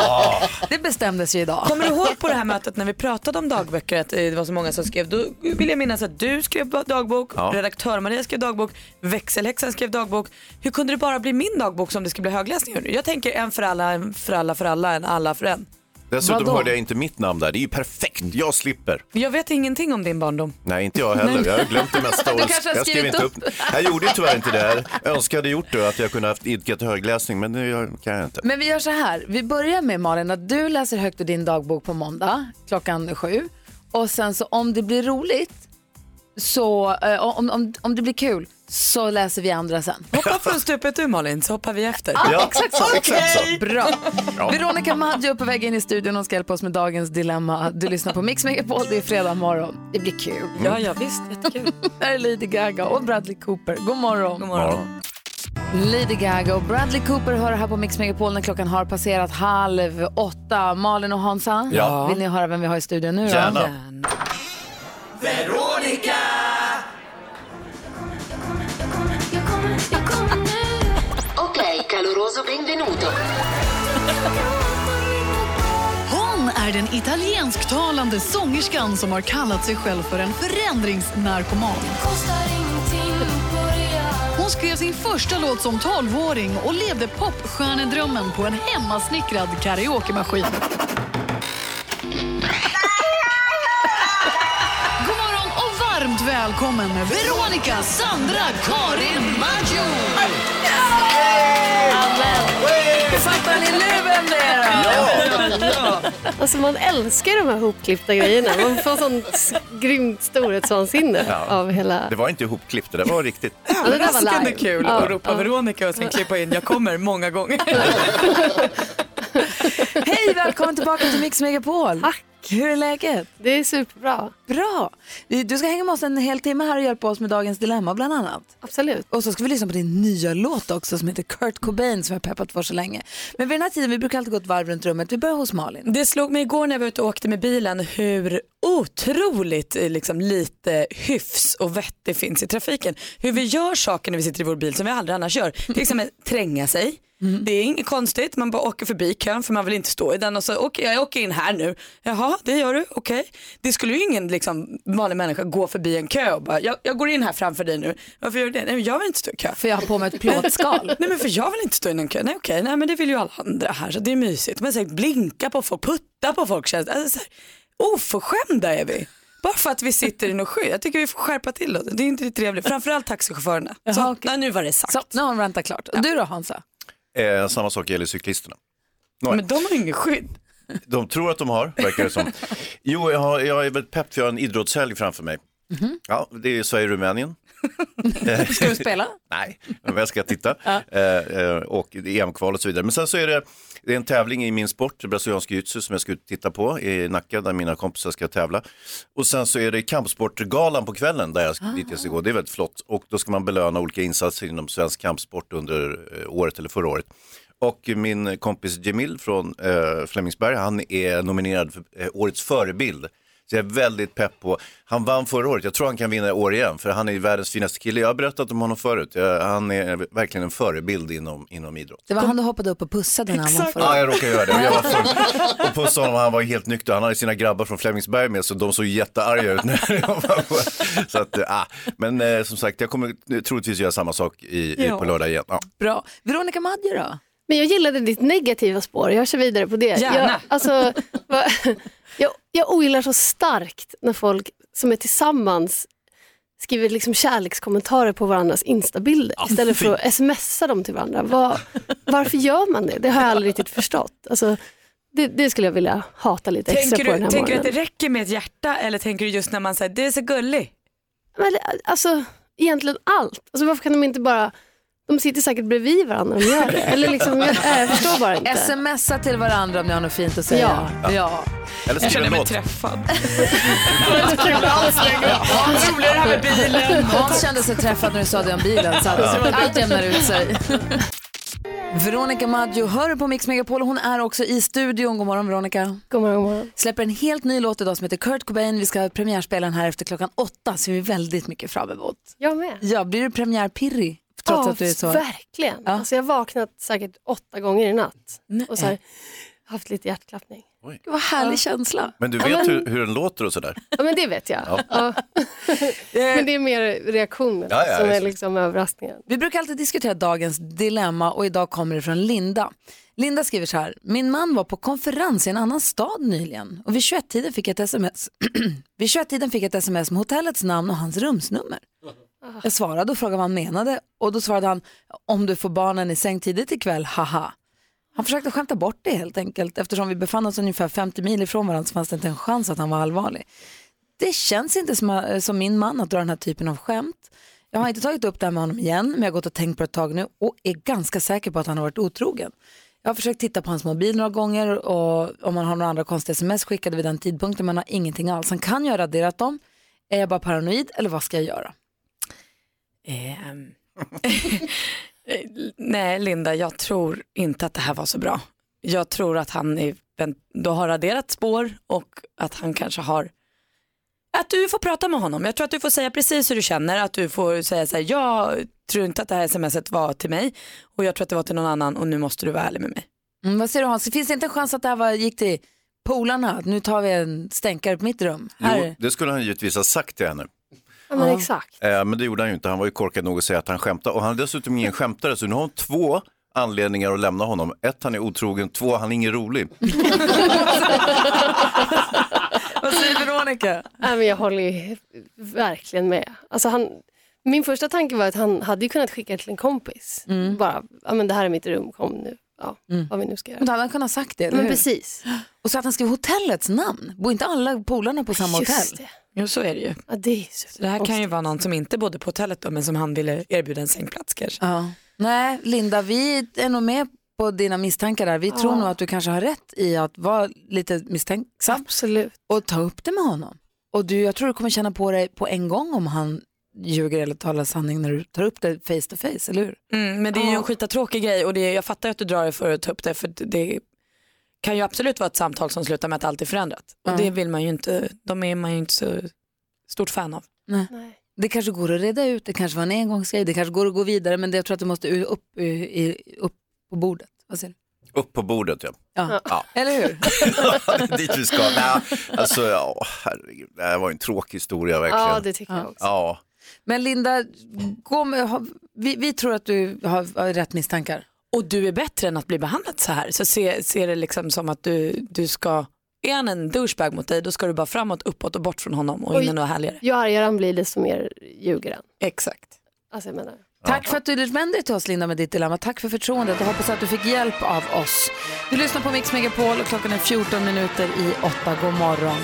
[laughs] Det bestämdes ju idag. Kommer du ihåg på det här mötet när vi pratade om dagböcker att eh, det var så många som skrev? Då vill jag minnas att du skrev dagbok, Ja. redaktör Maria skrev dagbok, växelhäxan skrev dagbok. Hur kunde det bara bli min dagbok som det ska bli högläsning ur? Jag tänker en för alla, en för alla för alla, en alla för en. Dessutom Vadå? hörde jag inte mitt namn där, det är ju perfekt, jag slipper. Jag vet ingenting om din barndom. Nej, inte jag heller. Jag har glömt det mesta. [laughs] Och kanske har jag skrev skrivit inte upp. upp. Jag gjorde tyvärr inte det här. Jag önskade gjort det, att jag kunde haft idkat högläsning, men det kan jag inte. Men vi gör så här, vi börjar med Malin att du läser högt ur din dagbok på måndag klockan sju. Och sen så om det blir roligt, så eh, om, om, om det blir kul, så läser vi andra sen. Hoppa från stupet du Malin så hoppar vi efter. Ja, exakt så. Så. Bra. Ja. Veronica Maggio är på väg in i studion och ska hjälpa oss med dagens dilemma. Du lyssnar på Mix Megapol, det är fredag morgon. Det blir kul. Ja, ja visst, jättekul. [laughs] Här är Lady Gaga och Bradley Cooper. God morgon. God morgon. Lady Gaga och Bradley Cooper hör här på Mix Megapol när klockan har passerat halv åtta. Malin och Hansa, Ja. vill ni höra vem vi har i studion nu? då? Gärna. Veronica! Caloroso benvenuto. Hon är den italiensktalande sångerskan som har kallat sig själv för en förändringsnarkoman. Hon skrev sin första låt som 12-åring och levde popstjärnedrömmen på en hemmasnickrad karaokemaskin. God morgon och varmt välkommen Veronica Sandra Karin Maggio! Fattar ni nu vem det är då? Alltså man älskar de här hopklippta grejerna. Man får sånt grymt storhetsvansinne Ja. av hela... Det var inte ihopklippt, det där var riktigt. Ja, det där var live. kul Ja, att ropa ja. Veronica och sen klippa in jag kommer många gånger. [laughs] Hej, välkommen tillbaka till Mix Megapol. Hur är läget? Det är superbra. Bra. Du ska hänga med oss en hel timme här och hjälpa oss med dagens dilemma bland annat. Absolut. Och så ska vi lyssna på din nya låt också som heter Kurt Cobain som jag har peppat för så länge. Men vid den här tiden, vi brukar alltid gå ett varv runt rummet. Vi börjar hos Malin. Det slog mig igår när jag var ute och åkte med bilen hur otroligt eh, liksom, lite hyfs och vett det finns i trafiken. Hur vi gör saker när vi sitter i vår bil som vi aldrig annars gör. Till exempel tränga sig. Det är inget konstigt, man bara åker förbi kön för man vill inte stå i den och så åker jag åker in här nu. Jaha, det gör du, okej. Det skulle ju ingen liksom, vanlig människa gå förbi en kö och bara, jag, jag går in här framför dig nu. Varför gör du det? Nej, men jag vill inte stå i kö. För jag har på mig ett [laughs] plåtskal. Nej men för jag vill inte stå i någon kö. Nej okej, nej men det vill ju alla andra här så det är mysigt. Men så här, blinka på folk, putta på folk känns alltså, så här, oförskämda är vi. Bara för att vi sitter i något skydd. Jag tycker vi får skärpa till oss. Det är inte trevligt. Framförallt taxichaufförerna. Så, nej, nu var det sagt. Så, nu har hon rantat klart. Och du då Hansa? Eh, samma sak gäller cyklisterna. Nåja. Men de har ingen skydd. De tror att de har, verkar det som. [laughs] Jo, jag, har, jag är väldigt pepp för jag har en idrottshelg framför mig. Ja, det är Sverige-Rumänien. Ska du spela? [laughs] Nej, men jag ska titta. Eh, eh, och EM-kval och så vidare. Men sen så är det, det är en tävling i min sport, brasiliansk jiu-jitsu som jag ska titta på i Nacka där mina kompisar ska tävla. Och sen så är det kampsportgalan på kvällen där jag, dit jag ska gå. Det är väldigt flott. Och då ska man belöna olika insatser inom svensk kampsport under eh, året eller förra året. Och min kompis Jamil från eh, Flemingsberg, han är nominerad för eh, årets förebild. Så jag är väldigt pepp på, han vann förra året, jag tror han kan vinna i år igen, för han är världens finaste kille. Jag har berättat om honom förut, jag, han är verkligen en förebild inom, inom idrott. Det var han du hoppade upp och pussade när han var förra Ja, jag råkade göra det. Och Jag var full [laughs] och pussade honom, han var helt nykter. Han hade sina grabbar från Flemingsberg med så de såg jättearga ut. när jag var på. så att, eh, ah. Men eh, som sagt, jag kommer troligtvis göra samma sak i, i, på lördag igen. Ja. Bra. Veronica Maggio då? Men jag gillade ditt negativa spår, jag kör vidare på det. Gärna. Jag, alltså, [laughs] jag, jag ogillar så starkt när folk som är tillsammans skriver liksom kärlekskommentarer på varandras instabilder istället för att smsa dem till varandra. Var, varför gör man det? Det har jag aldrig riktigt förstått. Alltså, det, det skulle jag vilja hata lite extra Tänker på den du, här tänker du att det morgonen. räcker med ett hjärta eller tänker du just när man säger det är så gullig? Men, alltså, egentligen allt. Alltså, varför kan de inte bara... De sitter säkert bredvid varandra och gör det. Eller liksom, jag, [laughs] jag förstår bara inte. Smsa till varandra om ni har något fint att säga. Ja. ja. Eller skriv en låt. träffad. [laughs] Hans roligare här med bilen. Hans kände sig träffad när du sa det om bilen så att allt jämnar ut sig. Veronica Maggio hör på Mix Megapol och hon är också i studion. God morgon Veronica. God morgon, god morgon. Släpper en helt ny låt idag som heter Kurt Cobain. Vi ska premiärspela den här efter klockan åtta så vi är väldigt mycket fram emot. Jag med. Ja, blir du premiärpirrig? Trots Ja, att du är så... Verkligen. Alltså, jag har vaknat säkert åtta gånger i natt och så här, haft lite hjärtklappning. Det var härlig känsla. Men du Ja, vet men- hur, hur den låter och sådär? Ja men det vet jag. Ja. Ja. [laughs] men det är mer reaktionen Ja, ja, som är liksom överraskningen. Vi brukar alltid diskutera dagens dilemma och idag kommer det från Linda. Linda skriver så här, min man var på konferens i en annan stad nyligen och vid 21-tiden fick jag ett sms. [clears throat] vid 21-tiden fick jag ett sms med hotellets namn och hans rumsnummer. Jag svarade och frågade vad han menade och då svarade han, om du får barnen i säng tidigt ikväll, haha. Han försökte skämta bort det helt enkelt eftersom vi befann oss ungefär 50 mil ifrån varandra så fanns det inte en chans att han var allvarlig. Det känns inte som, eh, som min man att dra den här typen av skämt. Jag har inte tagit upp det här med honom igen, men jag har gått och tänkt på det ett tag nu och är ganska säker på att han har varit otrogen. Jag har försökt titta på hans mobil några gånger och om han har några andra konstiga sms skickade vid den tidpunkten, men han har ingenting alls. Han kan ju ha raderat dem. Är jag bara paranoid eller vad ska jag göra? Ehm. [laughs] Nej Linda, jag tror inte att det här var så bra. Jag tror att han är, då har raderat spår och att han kanske har att du får prata med honom. Jag tror att du får säga precis hur du känner. Att du får säga så här, jag tror inte att det här smset var till mig och jag tror att det var till någon annan och nu måste du vara ärlig med mig. Mm, vad säger du Hans? Finns det inte en chans att det här var, gick till polarna? Nu tar vi en stänkare på mitt rum. Här. Jo, det skulle han givetvis ha sagt till henne. Ja, men exakt. Eh, men det gjorde han ju inte, han var ju korkad nog att säga att han skämtade. Och han är dessutom ingen skämtare, så nu har hon två anledningar att lämna honom. Ett, han är otrogen, två, han är ingen rolig. [laughs] Vad säger Veronica? Nej, men jag håller ju verkligen med. Alltså han, min första tanke var att han hade ju kunnat skicka till en kompis. Bara, ja men det här är mitt rum, kom nu. Ja, vad vi nu ska göra. Men då hade han kunnat sagt det, eller Men hur? precis. Och så att han skrev hotellets namn. Bor inte alla polarna på samma hotell? Just det. Jo så är det ju. Ja, det, är så Så det här kan ju vara någon som inte bodde på hotellet då, men som han ville erbjuda en sängplats kanske. Ja. Nej, Linda, vi är nog med på dina misstankar där. Vi tror nog att du kanske har rätt i att vara lite misstänksam. Absolut. Och ta upp det med honom. Och du, jag tror du kommer känna på dig på en gång om han ljuger eller talar sanning när du tar upp det face to face, eller hur? Mm, men det är ju en skitatråkig grej och det, jag fattar att du drar dig för att ta upp det för det kan ju absolut vara ett samtal som slutar med att allt är förändrat. Och Ja. det vill man ju inte, de är man ju inte så stort fan av. Nej. Det kanske går att reda ut, det kanske var en engångsgrej, det kanske går att gå vidare men det, jag tror att du måste upp, upp på bordet. Vad säger du? Upp på bordet ja. Ja. Ja. [laughs] Eller hur? Det [laughs] är dit vi ska. Nej, alltså, ja, herregud, det här var en tråkig historia verkligen. Ja, det tycker jag också. Ja. Men Linda, gå med, ha, vi, vi tror att du har, har rätt misstankar. Och du är bättre än att bli behandlad så här. Så se, se det liksom som att du, du ska, är han en douchebag mot dig då ska du bara framåt, uppåt och bort från honom och Oj. in i något härligare. Ju argare han blir desto mer ljuger han. Exakt. Alltså jag menar. Tack för att du vände dig till oss Linda med ditt dilemma. Tack för förtroendet och hoppas att du fick hjälp av oss. Du lyssnar på Mix Megapol och klockan är 14 minuter i 8. God morgon.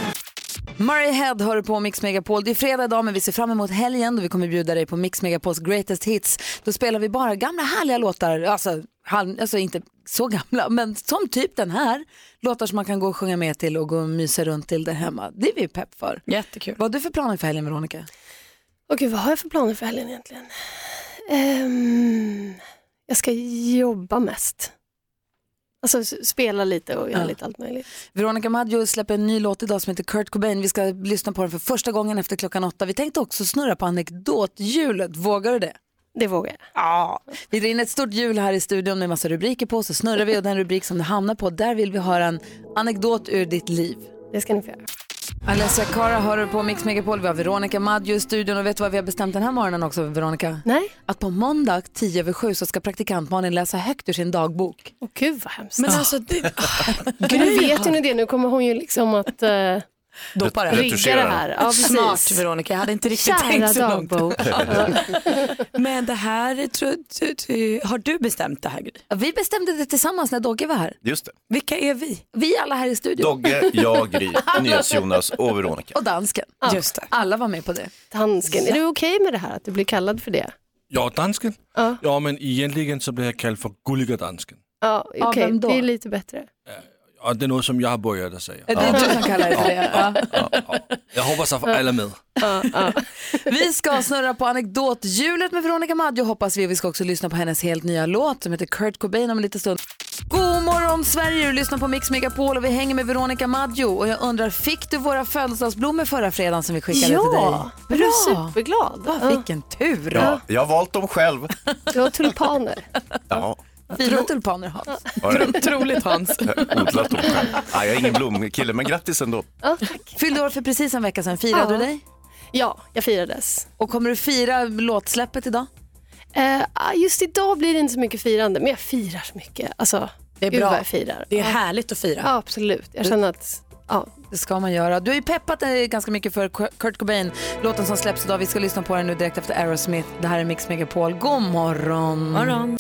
Murray Head hör på Mix Megapol. Det är fredag idag men vi ser fram emot helgen då vi kommer bjuda dig på Mix Megapols greatest hits. Då spelar vi bara gamla härliga låtar, alltså, halv, alltså inte så gamla men som typ den här. Låtar som man kan gå och sjunga med till och gå och mysa runt till där hemma. Det är vi pepp för. Jättekul. Vad har du för planer för helgen Veronica? Åh gud, vad har jag för planer för helgen egentligen? Ehm, jag ska jobba mest. Alltså spela lite och göra Ja. lite allt möjligt. Veronica Maggio släpper en ny låt idag som heter Kurt Cobain. Vi ska lyssna på den för första gången efter klockan åtta. Vi tänkte också snurra på anekdothjulet. Vågar du det? Det vågar jag. Ja. Vi drar in ett stort hjul här i studion med massa rubriker på. Så snurrar vi och den rubrik som det hamnar på, där vill vi höra en anekdot ur ditt liv. Det ska ni få göra. Alessia Cara hör du på Mix Megapol. Vi har Veronica Maggio i studion och vet du vad vi har bestämt den här morgonen också Veronica? Nej. Att på måndag 10 över 7 så ska praktikant Malin läsa högt ur sin dagbok. Åh gud vad hemskt. Men alltså, det, Nu vet ju ni det, nu kommer hon ju liksom att uh, Doppa det. rigga det här. Ja. Smart Veronica, jag hade inte riktigt Kära tänkt så dagbok. långt. [laughs] Men det här, har du bestämt det här Gry? Ja, Vi bestämde det tillsammans när Dogge var här. Just det. Vilka är vi? Vi alla här i studion. Dogge, jag, Gry, [laughs] NyhetsJonas och Veronica. Och dansken. Just det. Alla var med på det. Dansken, är du okej med det här att du blir kallad för det? Ja, dansken? Ja. Ja, men egentligen så blir jag kallad för gulliga dansken. Ja, okej, då? det är lite bättre. Och det är något som jag har börjat att säga. Det är du som kallar det för det. Ja. Jag hoppas att alla är med. Ja, ja. Vi ska snurra på anekdothjulet med Veronica Maggio hoppas vi. Vi ska också lyssna på hennes helt nya låt som heter Kurt Cobain om en liten stund. God morgon Sverige, du lyssnar på Mix Megapol och vi hänger med Veronica Maggio. Och jag undrar, fick du våra födelsedagsblommor förra fredagen som vi skickade till dig? Ja, jag blev superglad. Ja, vilken tur. Ja, jag har valt dem själv. Du har tulpaner. Ja, Fina tulpaner Hans. Otroligt Hans. odlat dem själv. Ja, jag är ingen blomkille, men grattis ändå. Ja, tack. Fyllde år för precis en vecka sedan, firade Ja. du dig? Ja, jag firades. Och kommer du fira låtsläppet idag? Eh, just idag blir det inte så mycket firande, men jag firar så mycket. Alltså, Det är gud bra. jag firar. Det är ja. härligt att fira. ja, absolut. Jag känner att, ja, Det ska man göra. Du har ju peppat dig ganska mycket för Kurt Cobain, låten som släpps idag. Vi ska lyssna på den nu direkt efter Aerosmith. Det här är Mix Megapol. God morgon! Morgon.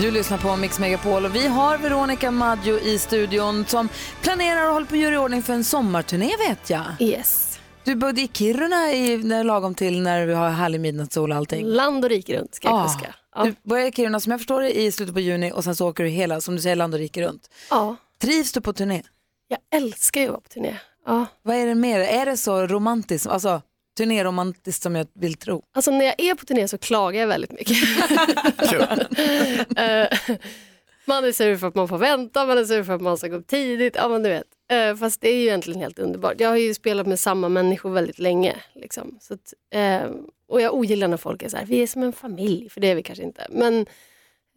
Du lyssnar på Mix Megapol och vi har Veronica Maggio i studion som planerar och håller på att göra i ordning för en sommarturné vet jag. yes. Du bodde i Kiruna i, när, lagom till när vi har härlig midnattssol och allting. Land och rike runt ska jag Ah. fuska. Ja. Du börjar i Kiruna som jag förstår det i slutet på juni och sen så åker du hela, som du säger, land och rike runt. ja, Trivs du på turné? jag älskar ju att vara på turné. Ja. Vad är det mer? Är det så romantiskt? Alltså turnéromantiskt som jag vill tro? Alltså när jag är på turné så klagar jag väldigt mycket. [laughs] Eh, man är sur för att man får vänta, man är sur för att man ska gå upp tidigt. Ja, men du vet. Eh, fast det är ju egentligen helt underbart. Jag har ju spelat med samma människor väldigt länge. Liksom. Så att, eh, och jag ogillar när folk är så här, vi är som en familj, för det är vi kanske inte. Men,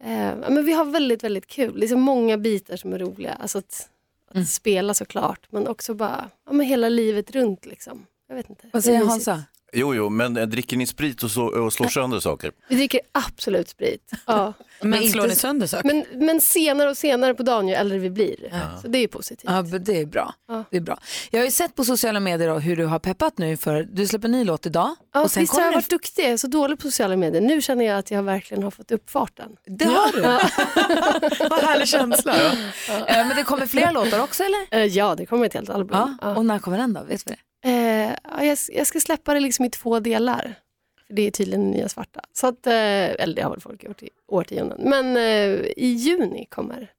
eh, men vi har väldigt, väldigt kul. Det är så många bitar som är roliga. Alltså att, att spela såklart, men också bara ja, men hela livet runt. Liksom. Jag vet inte. Vad säger. Hansa? Jo, jo, men eh, dricker ni sprit och, så, och slår sönder saker? Vi dricker absolut sprit. [laughs] Ja. Men inte- slår ni sönder saker? Men, men senare och senare på dagen ju äldre vi blir. Så det är ju positivt. Ja, men det är bra. Ja. Det är bra. Jag har ju sett på sociala medier då hur du har peppat nu för, du släpper en ny låt idag. Ja, och sen visst har jag varit duktig, jag är så dålig på sociala medier. Nu känner jag att jag verkligen har fått upp farten. det har du. [laughs] Vad härlig känsla. Eh, Men det kommer fler låtar också eller? Eh, Ja, det kommer ett helt album. Ja. Ja. Och när kommer den då? Vet vi det? Eh, ja, jag, jag ska släppa det liksom i två delar. För det är tydligen nya svarta. Så att, eh, eller det har väl folk gjort i årtionden. Men eh, i juni kommer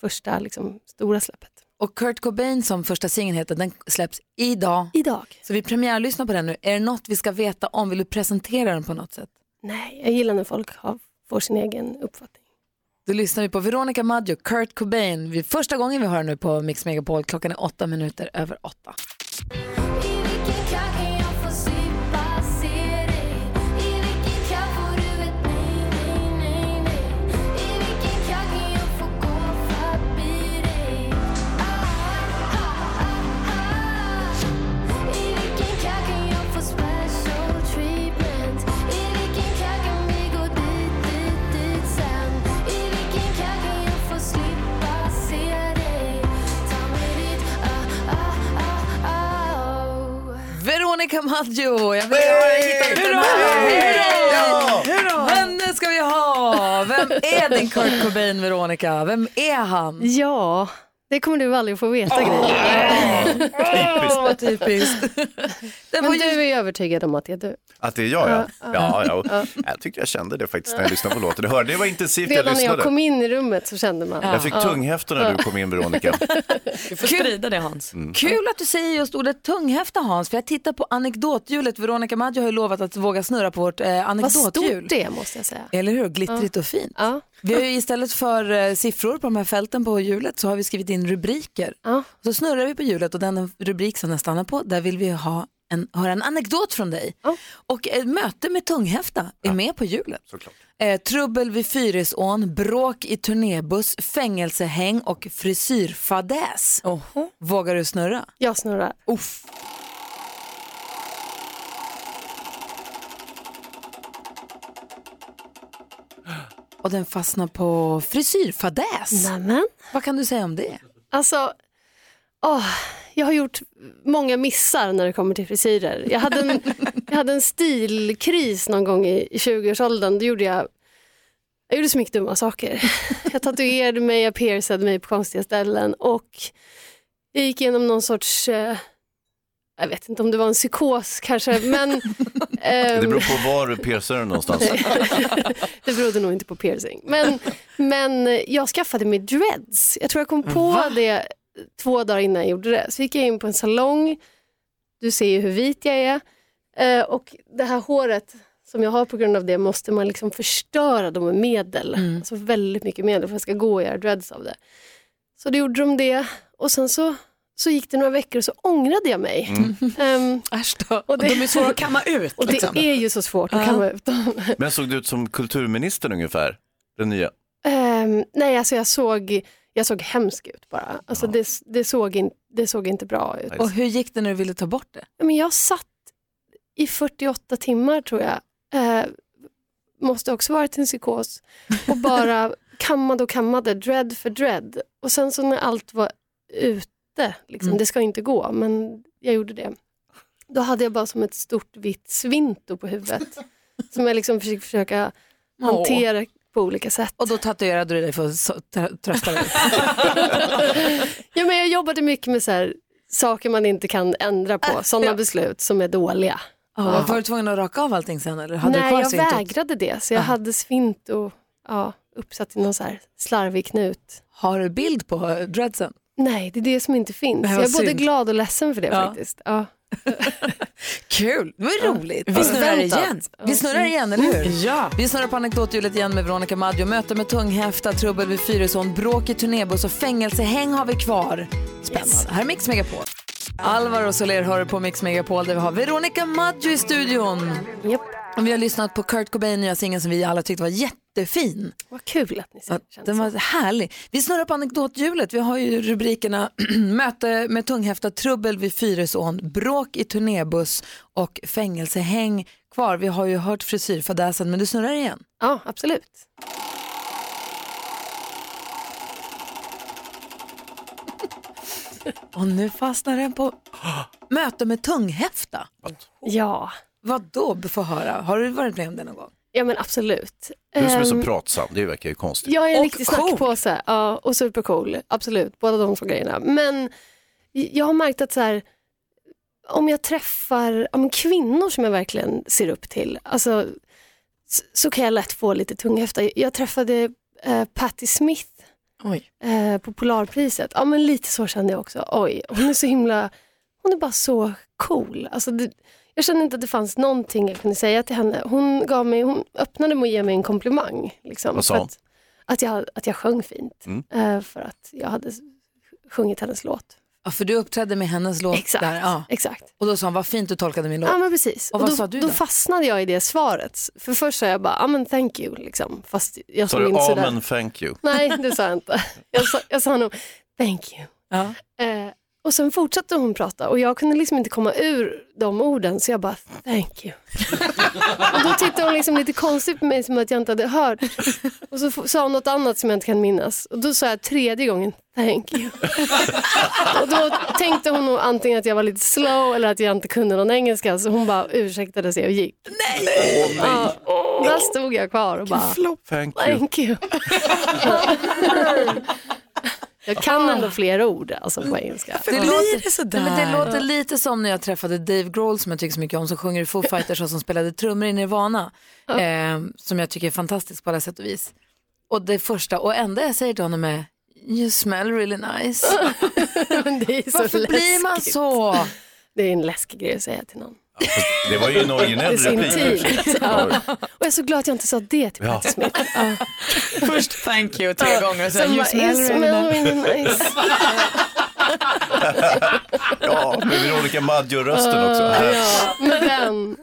första liksom, stora släppet. Och Kurt Cobain som första singeln heter, den släpps idag. Idag. Så vi premiärlyssnar på den nu. Är det något vi ska veta om? Vill du presentera den på något sätt? Nej, jag gillar när folk har, får sin egen uppfattning. Då lyssnar vi på Veronica Maggio, Kurt Cobain. Vi, första gången vi hör nu på Mix Megapol. Klockan är åtta minuter över åtta. Yeah. Veronica Maggio, jag vill ha hittat den här. Hurra! Henne ska vi ha! Vem är din Kurt Cobain, Veronica? Vem är han? Ja, det kommer du aldrig få veta grejer. Åh, vad typiskt. Men du är ju övertygad om att det är du. Att det är jag ja. Ja, Ja, ja. ja. Jag tyckte jag kände det faktiskt när jag lyssnade på låten. Du hörde, det var intensivt jag Redan när jag kom in i rummet så kände man. Jag fick tunghäfta när du kom in Veronica. [laughs] Du får sprida det Hans. Mm. Kul att du säger just ordet tunghäfta Hans, för jag tittar på anekdothjulet. Veronica Maggio har ju lovat att våga snurra på vårt eh, Vad anekdothjul. stort det måste jag säga. Eller hur? Glittrigt och fint. Ja. Vi har ju istället för eh, siffror på de här fälten på hjulet så har vi skrivit in rubriker. Ja. Så snurrar vi på hjulet och den rubrik som den stannar på, där vill vi ha en, höra en anekdot från dig. Och ett möte med tunghäfta är med på hjulet. Såklart. Eh, trubbel vid Fyrisån, bråk i turnébuss, fängelsehäng och frisyrfadäs. Vågar du snurra? Jag snurrar. Uff. Och den fastnar på frisyrfadäs. Nämen. Vad kan du säga om det? Alltså, åh, jag har gjort många missar när det kommer till frisyrer. Jag hade en, [laughs] jag hade en stilkris någon gång i, i 20-årsåldern. Då gjorde jag, jag gjorde så mycket dumma saker. Jag tatuerade mig, jag piercade mig på konstiga ställen och jag gick igenom någon sorts, eh, jag vet inte om det var en psykos kanske, men [laughs] Det ehm, beror på var du piercar den någonstans. [laughs] det berodde nog inte på piercing. Men, men jag skaffade mig dreads. Jag tror jag kom på det två dagar innan jag gjorde det. Så gick jag in på en salong. Du ser ju hur vit jag är. Eh, och det här håret som jag har på grund av det måste man liksom förstöra då med medel. Alltså väldigt mycket medel för att jag ska gå och göra dreads av det. Så då gjorde de det och sen så, så gick det några veckor och så ångrade jag mig. Ehm, och det, De är svåra att kamma ut. Och det liksom. är ju så svårt att kamma ut dem. Men såg du ut som kulturministern ungefär? Den nya? Ehm, nej, alltså jag såg, jag såg hemsk ut bara. Alltså det, det, såg in, det såg inte bra ut. Och hur gick det när du ville ta bort det? Men jag satt i 48 timmar tror jag. Eh, måste också varit en psykos. Och bara kammade och kammade, dread för dread. Och sen så när allt var ute, liksom, Mm. det ska inte gå, men jag gjorde det. Då hade jag bara som ett stort vitt svinto på huvudet. [laughs] som jag liksom fick försöka hantera på olika sätt. Och då tatuerade du dig för att trösta dig? [laughs] Ja, men jag jobbade mycket med så här, saker man inte kan ändra på, sådana ja. beslut som är dåliga. Ja. Var du tvungen att raka av allting sen eller hade du Nej, kvar jag svintot? vägrade det, så jag Ja. hade svint och ja, uppsatt i någon så här slarvig knut. Har du bild på dreadsen? Nej, det är det som inte finns. Nej, jag är både synd. glad och ledsen för det Ja. faktiskt. Ja. [laughs] Kul, det var Ja. roligt. Vi snurrar igen. Vi snurrar igen, eller hur? Ja. Vi snurrar på anekdothjulet igen med Veronica Maggio. Möte med tunghäfta, trubbel vid Fyrisån, bråk i turnébuss och fängelsehäng har vi kvar. Spännande. Här är Mix Megapol. Alvaro Soler hör på Mix Megapol där vi har Veronica Maggio i studion. Yep. Och vi har lyssnat på Kurt Cobain nya singel som vi alla tyckte var jättefin. Vad kul att ni Ja, den var härlig. Vi snurrar på anekdothjulet. Vi har ju rubrikerna [clears throat] möte med tunghäfta, trubbel vid Fyrisån, bråk i turnébuss och fängelsehäng kvar. Vi har ju hört frisyrfadäsen men du snurrar igen. Ja, absolut. [laughs] Och nu fastnar den på möte med tunghäfta. Ja. Vad då? Få höra. Har du varit med om det någon gång? Ja men absolut. Du som är så Ehm, pratsam, det verkar ju konstigt. Jag är en riktig cool. snackpåse ja, och supercool, absolut, båda de två grejerna. Men jag har märkt att så här, om jag träffar men kvinnor som jag verkligen ser upp till, alltså, så, så kan jag lätt få lite tunghäfta. Jag träffade eh, Patti Smith eh, på Polarpriset. Ja men lite så kände jag också. Oj, hon är så himla, hon är bara så cool. Alltså, det, jag kände inte att det fanns någonting jag kunde säga till henne. Hon, gav mig, hon öppnade med att ge mig en komplimang. Liksom, Vad sa hon? att, att, jag, att jag sjöng fint. Mm. Eh, för att jag hade sjungit hennes låt. Ja, för du uppträdde med hennes låt Exakt, där. Ja. exakt. Och då sa hon, vad fint du tolkade min låt. Ja men precis. Och Och vad då, sa du då då? fastnade jag i det svaret. För först sa jag bara, ja men thank you, liksom. fast jag Sa du inte sådär. amen, thank you? Nej, det sa jag inte. Jag sa, jag sa nog thank you. Ja. Eh, och sen fortsatte hon prata och jag kunde liksom inte komma ur de orden så jag bara thank you. och då tittade hon liksom lite konstigt på mig som att jag inte hade hört. Och så sa hon något annat som jag inte kan minnas. Och då sa jag tredje gången thank you. och då tänkte hon nog antingen att jag var lite slow eller att jag inte kunde någon engelska så hon bara ursäktade sig och gick. Nej! Ja, där stod jag kvar och bara Thank you. Thank you. [laughs] jag kan ändå flera ord alltså på engelska. Det låter, Nej, men det låter lite som när jag träffade Dave Grohl som jag tycker så mycket om, som sjunger i Foo Fighters och som spelade trummor i Nirvana. Eh, som jag tycker är fantastisk på alla sätt och vis. Och det första och enda jag säger till honom är You smell really nice. [laughs] det är så Varför blir man läskigt. så? Det är en läskig grej att säga till någon. Det var ju en [laughs] originell replik. Ja. Och jag är så glad att jag inte sa det till Ja. Patti Smith. Ja. [laughs] Först thank you tre gånger och sen you smell "You really smell nice." really [laughs] nice. Ja, med Veronica Maggio-rösten också. Ja, med den.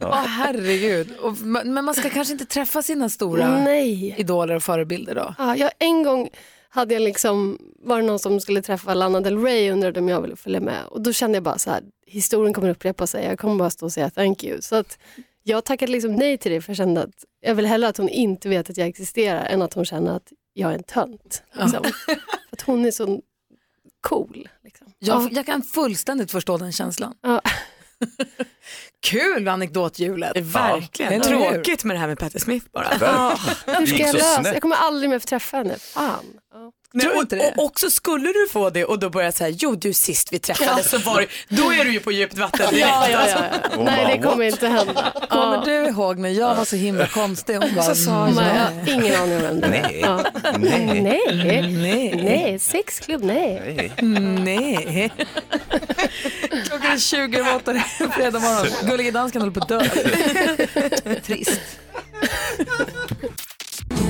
Åh herregud. Och, men man ska kanske inte träffa sina stora Nej. idoler och förebilder då? Ja, jag, en gång hade jag liksom, var det någon som skulle träffa Lana Del Rey och undrade om jag ville följa med. Och då kände jag bara så här, historien kommer upprepa sig, jag kommer bara stå och säga thank you. Så att jag tackade liksom nej till det för jag kände att jag vill hellre att hon inte vet att jag existerar än att hon känner att jag är en tönt. Liksom. för att hon är så cool. Liksom. Jag, jag kan fullständigt förstå den känslan. Ja. [laughs] Kul anekdothjulet. Verkligen. Tråkigt med det här med Patti Smith bara. Ja, hur ska jag så lösa? Jag kommer aldrig mer få träffa henne. Fan. Ja. Nej, och, och också skulle du få det och då börjar jag säga, jo du sist vi träffades så var det, [laughs] då är du ju på djupt vatten direkt. Ja, ja, ja, ja. Hon Nej, bara, det kommer inte hända. [laughs] Kommer du ihåg när jag var så himla konstig? Hon bara, Så sa jag, ingen aning om vem det. Nej. Ja. Nej. Nej. Nej. Nej, sexklubb, nej. Nej. [laughs] Klockan är 20 över åtta, det är fredag morgon. Gullige dansken håller på att dö. Trist.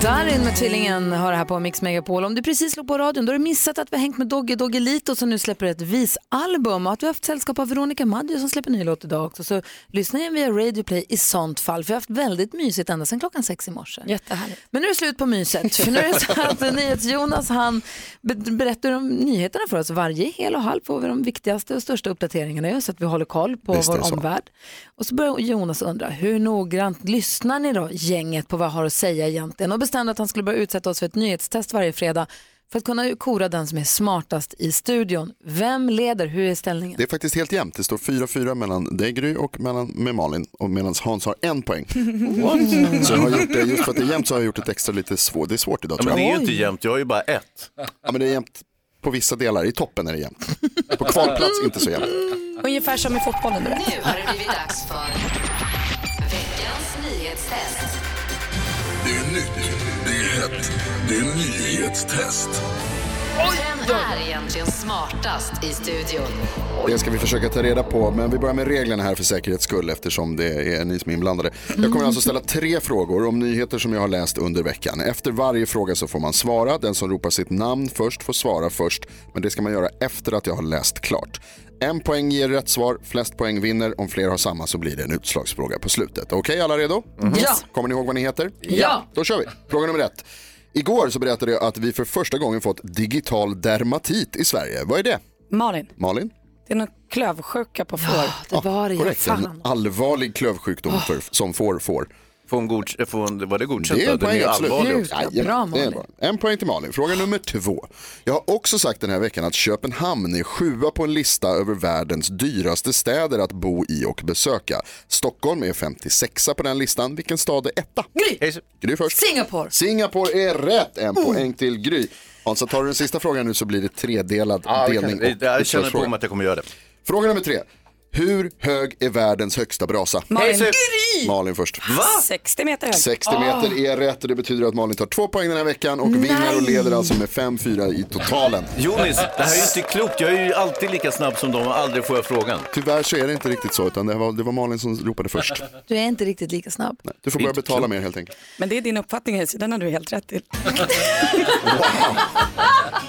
Darin med Tvillingen har det här på Mix Megapol. Om du precis slog på radion då har du missat att vi har hängt med Dogge Doggelito som nu släpper ett visalbum och att vi har haft sällskap av Veronica Maggio som släpper ny låt idag också. Så lyssna in via Radio Play i sånt fall för vi har haft väldigt mysigt ända sedan klockan sex i morse. Jättehärligt. Men nu är det slut på myset. För nu är det så att NyhetsJonas han be- berättar om nyheterna för oss. Varje hel och halv får vi de viktigaste och största uppdateringarna så att vi håller koll på Visst vår omvärld. Och så börjar Jonas undra, hur noggrant lyssnar ni då gänget på vad jag har att säga egentligen? Och bestämde att han skulle börja utsätta oss för ett nyhetstest varje fredag för att kunna kora den som är smartast i studion. Vem leder? Hur är ställningen? Det är faktiskt helt jämnt. Det står 4-4 mellan dig Gry och mellan, med Malin och medan Hans har en poäng. [laughs] Så jag har gjort det, just för att det är jämnt så har jag gjort ett extra lite svårt. Det är svårt idag Ja, men det är ju inte jämnt, jag har ju bara ett. Ja men det är jämnt på vissa delar, i toppen är det jämnt. På kvalplats inte så jämnt. Ungefär som i fotbollen. Nu har det blivit dags för veckans nyhetstest. Det är nytt, det är hett, det är nyhetstest. Vem är egentligen smartast i studion? Det ska vi försöka ta reda på, men vi börjar med reglerna här för säkerhets skull eftersom det är ni som är inblandade. Jag kommer alltså ställa tre frågor om nyheter som jag har läst under veckan. Efter varje fråga så får man svara. Den som ropar sitt namn först får svara först, men det ska man göra efter att jag har läst klart. En poäng ger rätt svar, flest poäng vinner. Om fler har samma så blir det en utslagsfråga på slutet. Okej, alla redo? Ja. Kommer ni ihåg vad ni heter? Ja. Då kör vi. Fråga nummer ett. Igår så berättade jag att vi för första gången fått digital dermatit i Sverige. Vad är det? Malin, Malin? det är någon klövsjuka på får. det var det. Korrekt, en allvarlig klövsjukdom för, som får får. Får hon god, får hon, var det godkänt? Det är en är poäng, ju absolut. allvarlig också. Jajamän, det är bra. En poäng till Malin. Fråga nummer två. Jag har också sagt den här veckan att Köpenhamn är sjua på en lista över världens dyraste städer att bo i och besöka. Stockholm är 56 på den listan. Vilken stad är etta? Gry! Gry först. Singapore. Singapore är rätt. En poäng till Gry. Hansa, tar du den sista frågan nu så blir det tredelad Ja, kan- delning. och Jag känner på mig att jag kommer göra det. Fråga nummer tre. Hur hög är världens högsta brasa? Malin. Malin först. 60 meter hög. 60 meter är rätt och det betyder att Malin tar två poäng den här veckan och vinner och leder alltså med 5-4 i totalen. Jonis, det här är ju inte klokt. Jag är ju alltid lika snabb som dem och aldrig får jag frågan. Tyvärr så är det inte riktigt så utan det var, det var Malin som ropade först. Du är inte riktigt lika snabb. Du får börja betala mer helt enkelt. Men det är din uppfattning Hayes, den har du helt rätt till.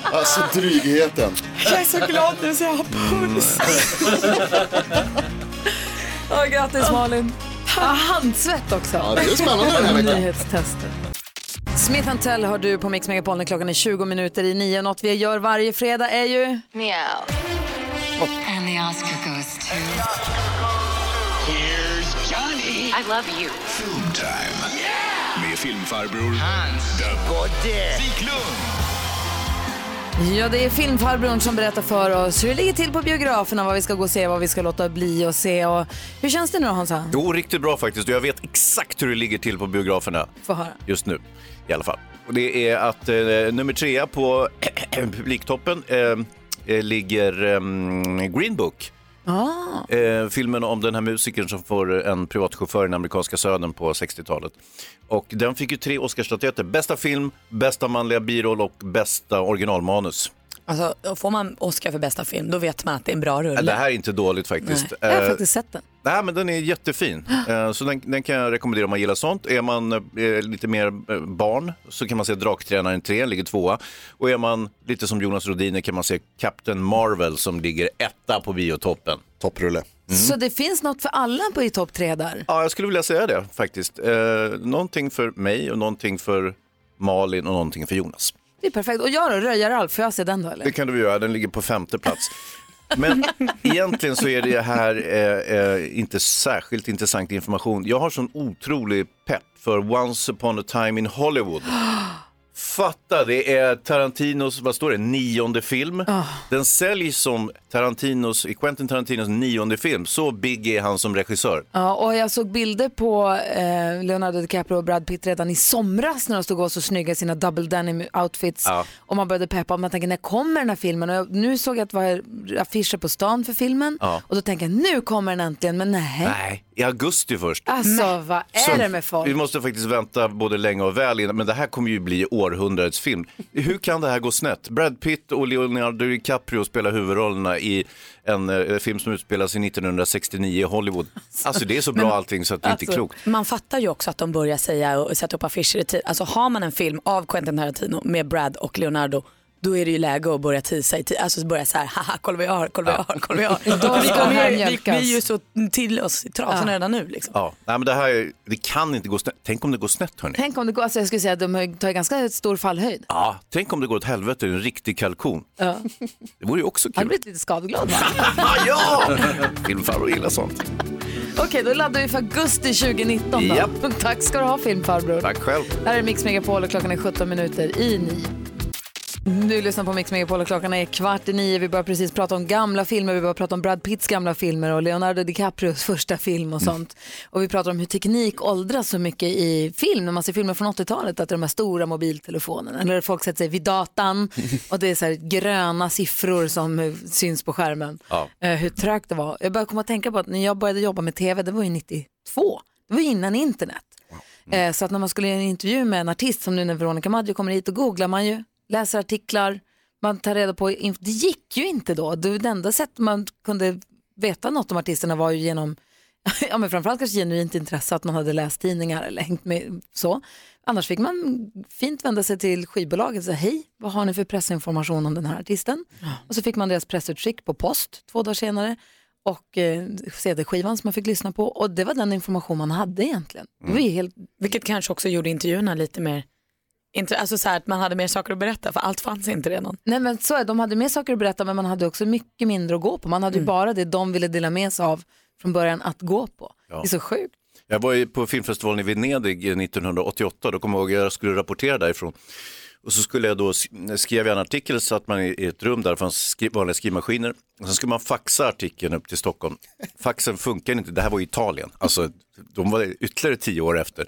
Alltså drygheten. Jag är så glad nu så jag har puls. [laughs] [laughs] Åh, grattis Malin. Ja, handsvett också. Ja, det är spännande den här veckan. Nyhetstester. Smith Tell har du på Mix Megapol när klockan är 20 minuter i nio. Något vi gör varje fredag är ju... Meow. And the Oscar goes to... Here's Johnny. I love you. Filmtime. Med filmfarbror Hans the Wiklund. Ja, det är filmfarbrorn som berättar för oss hur det ligger till på biograferna, vad vi ska gå och se, vad vi ska låta bli och se. Och hur känns det nu då, Hansa? Jo, riktigt bra faktiskt. Jag vet exakt hur det ligger till på biograferna Få höra. just nu i alla fall. Och det är att eh, nummer trea på [clears throat] publiktoppen eh, eh, ligger eh, Green Book. Ah. Eh, filmen om den här musikern som får en privatchaufför i den amerikanska södern på 60-talet. Och den fick ju tre Oscarsstatyetter. Bästa film, bästa manliga biroll och bästa originalmanus. Alltså, får man Oscar för bästa film då vet man att det är en bra rulle. Det här är inte dåligt faktiskt. Jag har Eh, faktiskt sett den. Nej, men den är jättefin. [gasps] Eh, Så den, den kan jag rekommendera om man gillar sånt. Är man eh, lite mer eh, barn så kan man se Draktränaren 3, ligger tvåa. Och är man lite som Jonas Rodiner kan man se Captain Marvel som ligger etta på biotoppen. Topprulle. Så det finns något för alla på i topp tre där? Ja, jag skulle vilja säga det faktiskt. Eh, någonting för mig och någonting för Malin och någonting för Jonas. Det är perfekt. Och jag då, Röja-Ralf, får jag se den då eller? Det kan du väl göra, den ligger på femte plats. [laughs] Men egentligen så är det här eh, eh, inte särskilt intressant information. Jag har sån otrolig pepp för Once upon a time in Hollywood. Fatta, det är Tarantinos, vad står det, nionde film. Den säljs som Tarantinos, Quentin Tarantinos nionde film. Så big är han som regissör. Ja, och jag såg bilder på eh, Leonardo DiCaprio och Brad Pitt redan i somras när de stod och var så snygga i sina double denim outfits. Ja. Och man började peppa och man tänker när kommer den här filmen? Och jag, nu såg jag att det var affischer på stan för filmen Ja. och då tänker jag nu kommer den äntligen, men nej. Nej, i augusti först. Alltså vad är Så det med folk? Vi måste faktiskt vänta både länge och väl innan, men det här kommer ju bli århundradets film. Hur kan det här gå snett? Brad Pitt och Leonardo DiCaprio spelar huvudrollerna i en eh, film som utspelar sig 1969 i Hollywood. Alltså det är så bra allting så att det inte är Alltså, klokt. Man fattar ju också att de börjar säga och sätta upp affischer i tid. Alltså har man en film av Quentin Tarantino med Brad och Leonardo då är det ju läge att börja tisa. Alltså börja så här, haha kolla vad jag har, kolla vad jag har, kolla vad jag har. [laughs] Då vi, kommer vi, vi är ju så till oss i trasorna Ja. redan nu liksom. Ja, nej, men det här är- det kan inte gå snett. Tänk om det går snett hörni. Tänk om det går, alltså jag skulle säga att de tar ganska stor fallhöjd. Ja, tänk om det går åt helvete, en riktig kalkon. Ja. Det vore ju också kul. blivit lite skadeglad va? [laughs] ja! Filmfarbror gillar sånt. Okej, då laddar vi för augusti 2019 då. Japp. Tack ska du ha filmfarbror. Tack själv. Här är Mix Megapol och klockan är 17 minuter i nio. Du lyssnar på Mix Megapol och klockan är kvart i nio. Vi börjar precis prata om gamla filmer. Vi börjar prata om Brad Pitts gamla filmer och Leonardo DiCaprios första film och sånt. Och vi pratar om hur teknik åldras så mycket i film. När man ser filmer från 80-talet, att det är de här stora mobiltelefonerna. Eller folk sätter sig vid datan [laughs] och det är så gröna siffror som syns på skärmen. Ja. Eh, hur trögt det var. Jag började komma att tänka på att när jag började jobba med tv, det var ju 92. Det var innan internet. Eh, Så att när man skulle göra en intervju med en artist, som nu när Veronica Maggio kommer hit, då googlar man ju, läser artiklar, man tar reda på, det gick ju inte då. Det enda sättet man kunde veta något om artisterna var ju genom, [laughs] ja men framförallt kanske genuint intresse, att man hade läst tidningar eller hängt med så. Annars fick man fint vända sig till skivbolaget och säga, hej, vad har ni för pressinformation om den här artisten? Och så fick man deras pressutskick på post två dagar senare och eh, CD-skivan som man fick lyssna på och det var den information man hade egentligen. Det var ju helt Vilket kanske också gjorde intervjuerna lite mer Alltså så här att man hade mer saker att berätta för allt fanns inte redan. Nej men så är det. de hade mer saker att berätta men man hade också mycket mindre att gå på. Man hade ju bara det de ville dela med sig av från början att gå på. Ja. Det är så sjukt. Jag var ju på filmfestivalen i Venedig eh, 1988, då kommer jag ihåg att jag skulle rapportera därifrån. Och så skulle jag då, skrev jag en artikel, så att man i i ett rum där det fanns skri, vanliga skrivmaskiner. Och sen skulle man faxa artikeln upp till Stockholm. Faxen funkar inte, det här var i Italien. Alltså, de var ytterligare tio år efter.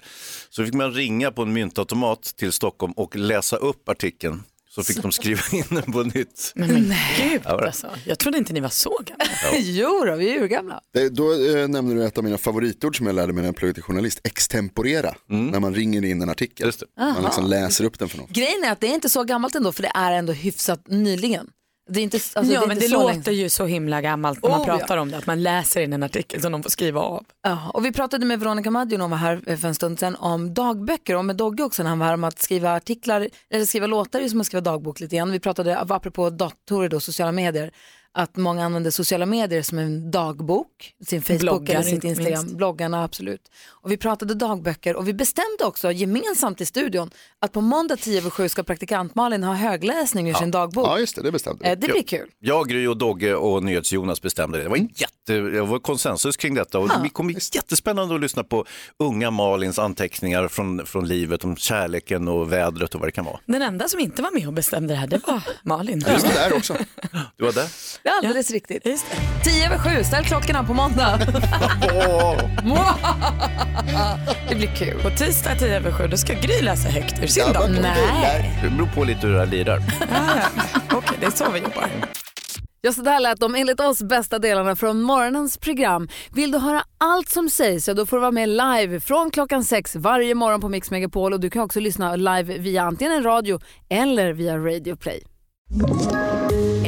Så fick man ringa på en myntautomat till Stockholm och läsa upp artikeln. Så Så fick de skriva in den på nytt. Men, men gud Ja, alltså. Jag trodde inte ni var så gamla. [laughs] jo då, vi är urgamla. Det, då eh, nämner du ett av mina favoritord som jag lärde mig när jag pluggade till journalist, extemporera. När man ringer in en artikel. Man liksom läser upp den för någon. Grejen är att det är inte så gammalt ändå för det är ändå hyfsat nyligen. Det är inte, alltså, det ja är men det låter länge. ju så himla gammalt när man Oh, pratar ja. om det. Att man läser in en artikel som de får skriva av. Ja, och vi pratade med Veronica Maggio när hon var här för en stund sedan om dagböcker och med Dogge också när han var här om att skriva artiklar eller skriva låtar är som att skriva dagbok lite grann. Vi pratade apropå datorer och sociala medier att många använder sociala medier som en dagbok, sin Facebook Bloggar, eller sitt Instagram, minst. bloggarna absolut. Och vi pratade dagböcker och vi bestämde också gemensamt i studion att på måndag 10 över 7 ska praktikant Malin ha högläsning ur sin dagbok. Ja just det, det bestämde vi. Eh, Det blir kul. Jag, Gry och Dogge och NyhetsJonas bestämde det. Det var, en jätte, det var konsensus kring detta och det kommer jättespännande att lyssna på unga Malins anteckningar från, från livet om kärleken och vädret och vad det kan vara. Den enda som inte var med och bestämde det här det var Malin. Just det, där också. Du var där? [laughs] Det är alldeles riktigt. 10 över 7, ställ klockorna på måndag. det blir kul. På tisdag 10 över 7 då ska Gry läsa högt ur sin Ja. Nej. Det beror på lite hur det här lirar. Okej, det är så vi jobbar. Ja, så där lät de enligt oss bästa delarna från morgonens program. Vill du höra allt som sägs så då får du vara med live från klockan sex varje morgon på Mix Megapol och du kan också lyssna live via antingen en radio eller via Radio Play.